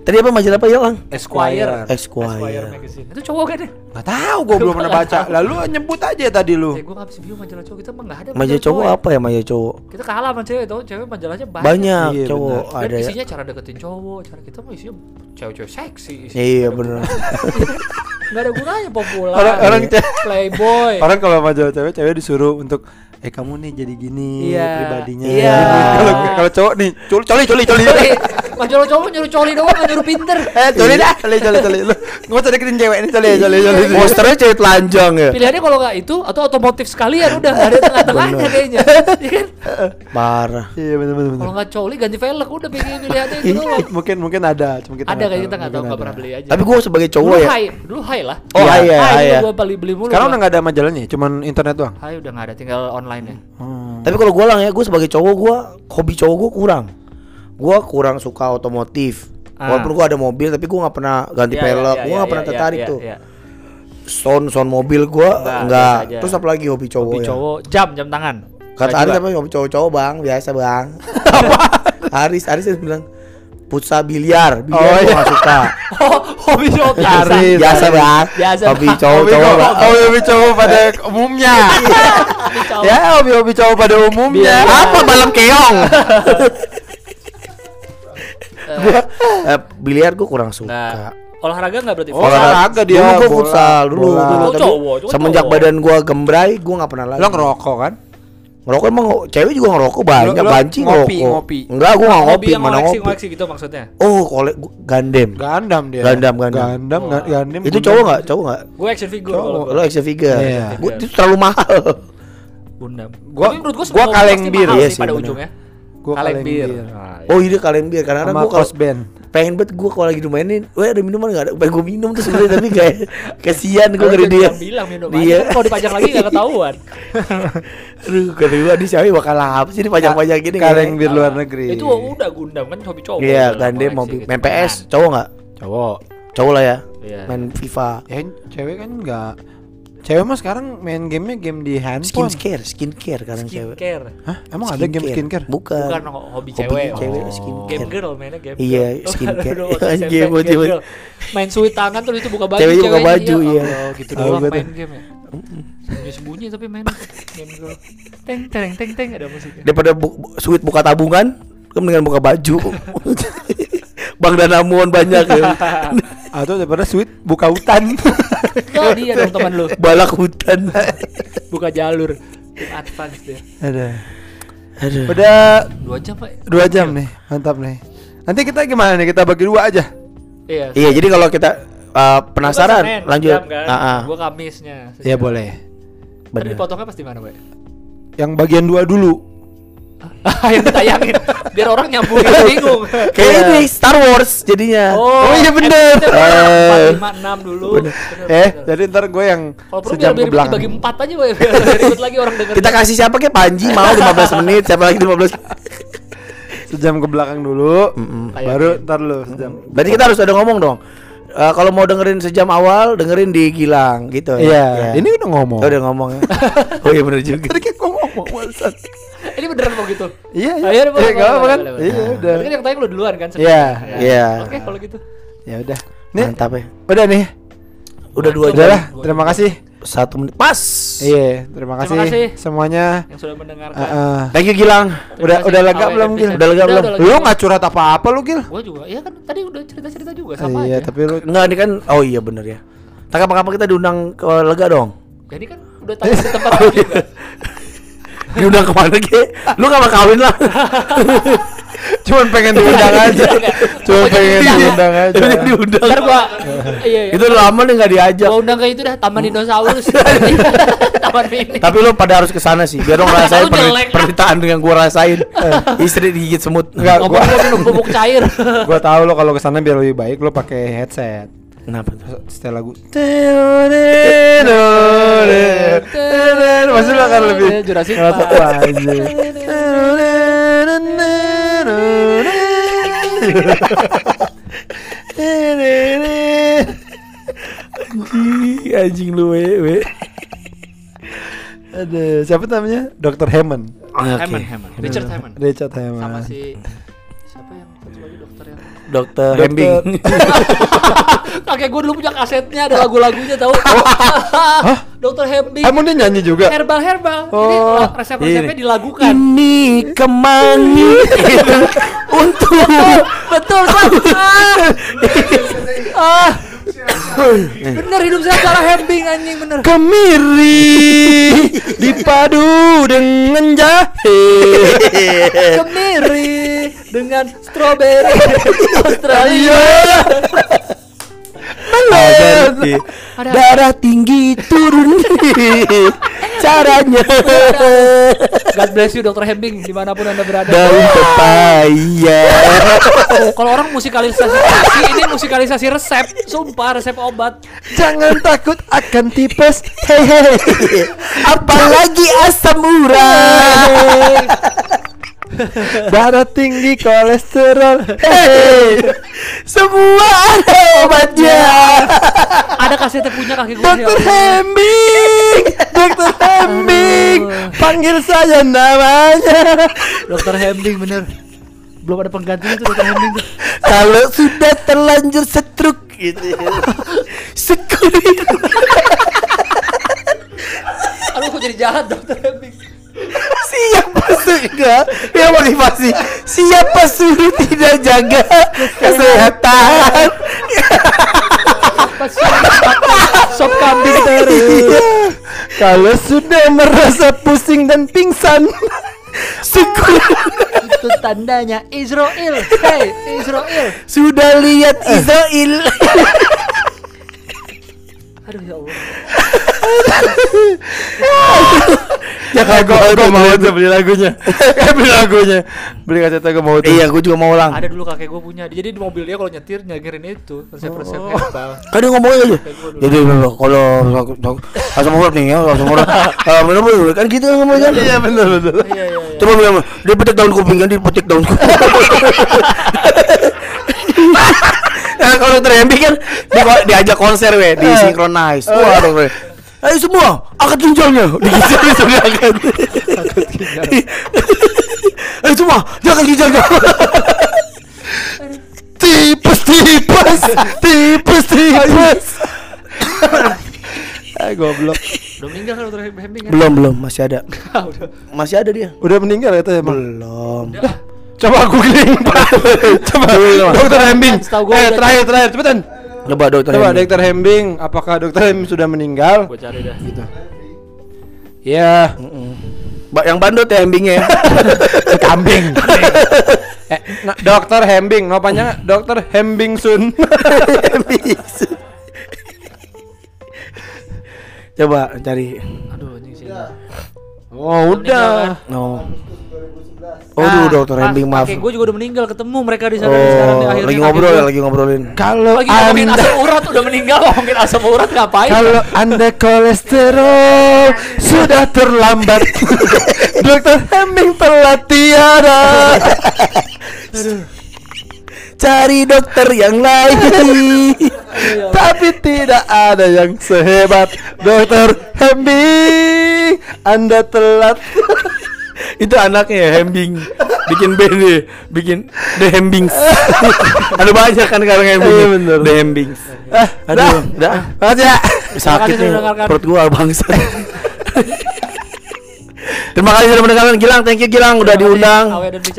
Tadi apa majalah apa ya, Lang? Esquire. Esquire. Esquire magazine. Itu cowok kan ya? Nggak tahu, gue belum pernah baca. Lalu nyebut aja tadi lu. Eh, gue gak bisa bingung majalah cowok kita emang gak ada Majalah cowok ya. apa ya majalah cowok? Kita kalah sama cewek tau, cewek majalahnya banyak. Banyak Iya, cowok Dan ada ya. isinya cara deketin cowok, cara kita mah isinya cewek-cewek seksi. isinya. Iya bener. Gak ada gunanya populer. Orang- orang ce- playboy. Orang kalau majalah cewek, cewek disuruh untuk eh kamu nih jadi gini Iya. pribadinya. Iya. Kalau kalau cowok nih, coli coli coli coli. Coli. Majalah cowok nyuruh coli doang, nyuruh pinter. Eh, coli dah, coli coli coli. Lu nggak usah deketin cewek ini coli coli coli. Posternya cewek telanjang ya. Pilihannya kalau nggak itu atau otomotif sekalian udah ada tengah-tengahnya Bener. kayaknya. Iya kan? Parah. Iya benar benar. Kalau nggak coli ganti velg udah bikin pilihannya itu doang. mungkin mungkin ada, cuma kita Ada kayak kita nggak tahu nggak pernah beli aja. Tapi gue sebagai cowok ya. high, dulu high lah. Oh, Iya. iya, iya, High iya. dulu gua beli beli mulu. Sekarang udah nggak ada majalahnya, cuman internet doang. High udah nggak ada, tinggal online ya. Hmm. Tapi kalau gue lang ya, gue sebagai cowok gue hobi cowok gue kurang. Gue kurang suka otomotif. Ah. Walaupun gue ada mobil, tapi gue nggak pernah ganti Iya, pelek. iya, gue iya, nggak pernah iya, tertarik iya, tuh. iya. Sound sound mobil gue Enggak, enggak. Terus apalagi hobi cowok Hobi ya? cowok, jam jam tangan. Kata Aris apa hobi cowok-cowok bang, biasa bang. Aris Aris bilang futsal biliar, biliar Oh, gue iya. suka. Oh, hobi cowok biasa. Biasa bang. Biasa, Hobi Bang. cowok-cowok Hobi hobi, hobi cowok pada umumnya. Cowok. ya, hobi hobi cowok pada umumnya. Apa balap keong? gua eh, biliar gue kurang suka. Nah, olahraga nggak berarti? Oh, olahraga dia, Dulu gue futsal dulu, dulu. Cowok, Tapi cowok, cowok. semenjak badan gue gembray, gue nggak pernah lagi. Lo ngerokok kan? Ngerokok emang cewek juga ngerokok banyak, Lo- lo banci ngopi, ngerokok. ngopi. Enggak, gue nggak hobi ngopi, yang mana ngoleksi ngopi. ngoleksi gitu maksudnya. Oh, kolek gua- gandem. Gandam dia. Gandam, gandam. Gandam, ga- gandam. Itu cowok nggak? Cowok nggak? Gue action figure Cowok. Lo action figure. Iya. Gua, itu terlalu mahal. Gundam. Gua- Tapi menurut gue gua kaleng bir. Iya sih pada ujungnya. Gua kaleng kaleng bir. bir. Ah, iya. Oh iya kalian biar karena gue kalau band. pengen banget gue kalau lagi dimainin, weh ada minuman nggak ada? Pengen gue minum tuh sebenarnya tapi kayak kasihan gue ngeri dia dia. bilang, bilang minum Dia. aja. Kalau dipajang lagi gak ketahuan. Aduh, kata gue di siapa bakal apa sih ini pajak-pajak gini Kaleng bir luar negeri. Itu udah Gundam kan hobi cowok. Iya, koleksi mobil. gitu. Main PS, cowok nggak? Cowok. Cowok lah ya. Iya. Main FIFA. Ya cewek kan enggak. Cewek mah sekarang main gamenya game di handphone. Skincare, skincare kadang cewek. Skincare. Hah? Emang ada game skincare? Bukan. Bukan ho- hobi Hobi cewek. cewek, Oh. skincare. Game girl mainnya game. Iya, girl. Oh, skincare. SMP, Game, game cewek. girl. Main suit tangan terus itu buka baju Ceweknya buka baju, iya. Allah, gitu Tahu doang main tuh. game ya. Sembunyi-sembunyi tapi main game girl. Teng teng teng teng ada musiknya. Daripada bu bu- sweet buka tabungan, kan mendingan buka baju. Bang Danamon banyak ya. Atau daripada sweet buka hutan. Oh dia dong teman lu. Balak hutan. Buka jalur. Advance dia. ada. Aduh. Udah Dua jam pak. dua jam nih, mantap nih. Nanti kita gimana nih? Kita bagi dua aja. Iya. Iya, jadi kalau kita uh, penasaran, Senin, lanjut. jam kan? Ah, ah. Gua Kamisnya. Ya boleh. Tadi Bener. dipotongnya pasti mana, Pak? Yang bagian dua dulu. yang ditayangin biar orang nyambung bingung. Kayak ini Star Wars jadinya. Oh, iya bener. Empat lima enam dulu. Bener, Eh, bener. jadi ntar gue yang sejam biar, ke biar belakang. dibagi empat aja. Biar ribet lagi orang denger. Kita kasih siapa ke Panji mau 15 menit, siapa lagi 15. Sejam ke belakang dulu. Kayak Baru ntar lu sejam. Berarti kita harus ada ngomong dong. Eh, kalau mau dengerin sejam awal, dengerin di Gilang gitu Iya, ya. ini udah ngomong. Oh, udah ngomong ya. oh iya bener juga. Tadi kan gue ngomong. Ini beneran mau gitu. Iya, iya. iya, boleh, Eh, nggak apa kan? Iya, udah. Kan yang tanya lu duluan kan? Iya, Ya. iya. Oke, kalau gitu. Ya udah. Nih, Mantap ya. udah nih. Udah dua Udah jam. lah, terima kasih. Satu menit. Pas. Iya, terima kasih, Terima kasih. semuanya. Yang sudah mendengarkan. Ah, ah. Thank you Gilang. Terima Udah kasih, udah lega belum, Gil? Udah lega belum? Lu nggak curhat apa-apa lu, Gil? Gue juga. Iya kan tadi udah cerita-cerita juga sama Iya, aja. tapi lu Enggak, ini kan oh iya bener ya. Tak kapan-kapan kita diundang ke Lega dong. Jadi kan udah tahu di tempat lu juga. Diundang ke mana ke? Lu gak mau kawin lah. cuman pengen diundang aja. Cuma pengen diundang aja. diundang. Ntar gua iya, iya. Itu lama nih gak diajak. Gua undang ke itu dah Taman Dinosaurus. Taman mini. Tapi lu pada harus ke sana sih, biar lo ngerasain Lu jelek. penderitaan yang gua rasain. Istri digigit semut. Enggak, gua bubuk cair. gua tahu lo kalau ke sana biar lebih baik lo pakai headset. Kenapa tuh? Setel lagu. Pasti lo akan lebih Jurassic Park. wah, anjing. Anjing, anjing lu we, we. Ada siapa namanya? Dr. Hammond. Hammond, Hammond. Richard Hammond. Richard Hammond. Sama si siapa yang satu lagi dokter Hembing. kakek gue dulu punya kasetnya ada lagu-lagunya tahu dokter Hembing Emang dia nyanyi juga? herbal herbal jadi Oh, resep-resepnya ini. dilagukan Ini kemangi untuk betul Sam. ah, ah. bener hidup saya cara Hembing anjing bener Kemiri dipadu dengan jahe. kemiri dengan strawberry. Australia. Agar Ada. darah tinggi turun. Caranya. God bless you dokter Hembing di mana pun anda berada. Daun pepaya. Kalau orang musikalisasi ini musikalisasi resep. Sumpah resep obat. Jangan takut akan tipes. Hehehe. apalagi asam urat Darah tinggi kolesterol. Hehehe. semua ada obatnya. Ada kasetnya punya kaki gue Dokter Hembing, Dokter Hembing, panggil saja namanya. dokter Hembing bener. Belum ada penggantinya tuh dokter Hembing tuh. Kalau sudah terlanjur setruk gitu sekurir aduh kok jadi jahat dokter Hembing siapa sudah yang motivasi. Siapa suruh tidak jaga kesehatan. Sop kambing terus. Kalau sudah merasa pusing dan pingsan, syukur. Itu tandanya Israel. Hey Israel. Sudah lihat Israel aduh ya Allah. Jangan gue gue mau tuh beli lagunya, beli lagunya, beli kaset gue mau tuh. iya gue juga mau ulang. Ada dulu kakek gue punya. Jadi di mobil dia kalau nyetir nyagirin itu. Resep-resep Oh. herbal kan dia ngomongnya aja jadi kalau asam urat nih ya asam urat Ah, minum dulu kan gitu ngomongnya kan? Iya benar benar. iya iya iya. Coba bilang dia petik daun kuping kan dia petik daun kuping kalau dokter Hembi kan dia ko- diajak konser we, di synchronize. Wah, dokter. Ayo semua, angkat ginjalnya. Digincir sudah angkat. Ayo semua, jangan ginjalnya. Tipes tipes, tipes tipes. Ah goblok. udah meninggal kan dokter Hembing belum, belum, masih ada. udah Masih ada dia. Udah meninggal ya emang. Belum. Coba googling Pak. Coba Dokter Hembing. Eh terakhir terakhir cepetan. Coba dokter Coba. Dokter Hembing, apakah Dokter Hembing sudah meninggal? gue cari dah Gitu. Ya, Mbak yang bandot ya Hembingnya ya. kambing. eh, nah, Dokter Hembing, namanya Dokter Hembing Sun. Coba cari. aduh anjing sih Oh, udah. No. Oh, duh, dokter Hembing maaf. gue juga udah meninggal ketemu mereka di sana Oh, sekarang nih, akhirnya lagi ngobrol ya, lagi ngobrolin. Kalau lagi ngomongin Anda asam urat udah meninggal ngomongin asam urat ngapain kalau Anda kolesterol sudah terlambat. Dokter Hembing telah tiada. Cari dokter yang lain. Tapi tidak ada yang sehebat Dokter Hembing. Anda telat. Itu anaknya ya, Hembing. Bikin deh, bikin The Hembings. Ada banyak kan sekarang Hembing. Iya, bener. The Hembings. Ah, Aduh, dah. Makasih ya. Sakit nih perut gua bangsa. Terima kasih sudah mendengarkan Gilang, thank you Gilang udah diundang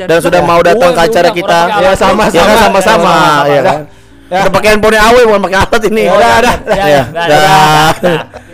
dan sudah mau datang ke acara kita. Ya, sama-sama. Ya sama-sama, Ya, ya kan. Ya. Kita pakai handphone Awe bukan pakai alat ini. Ya, Udah, ya, dah.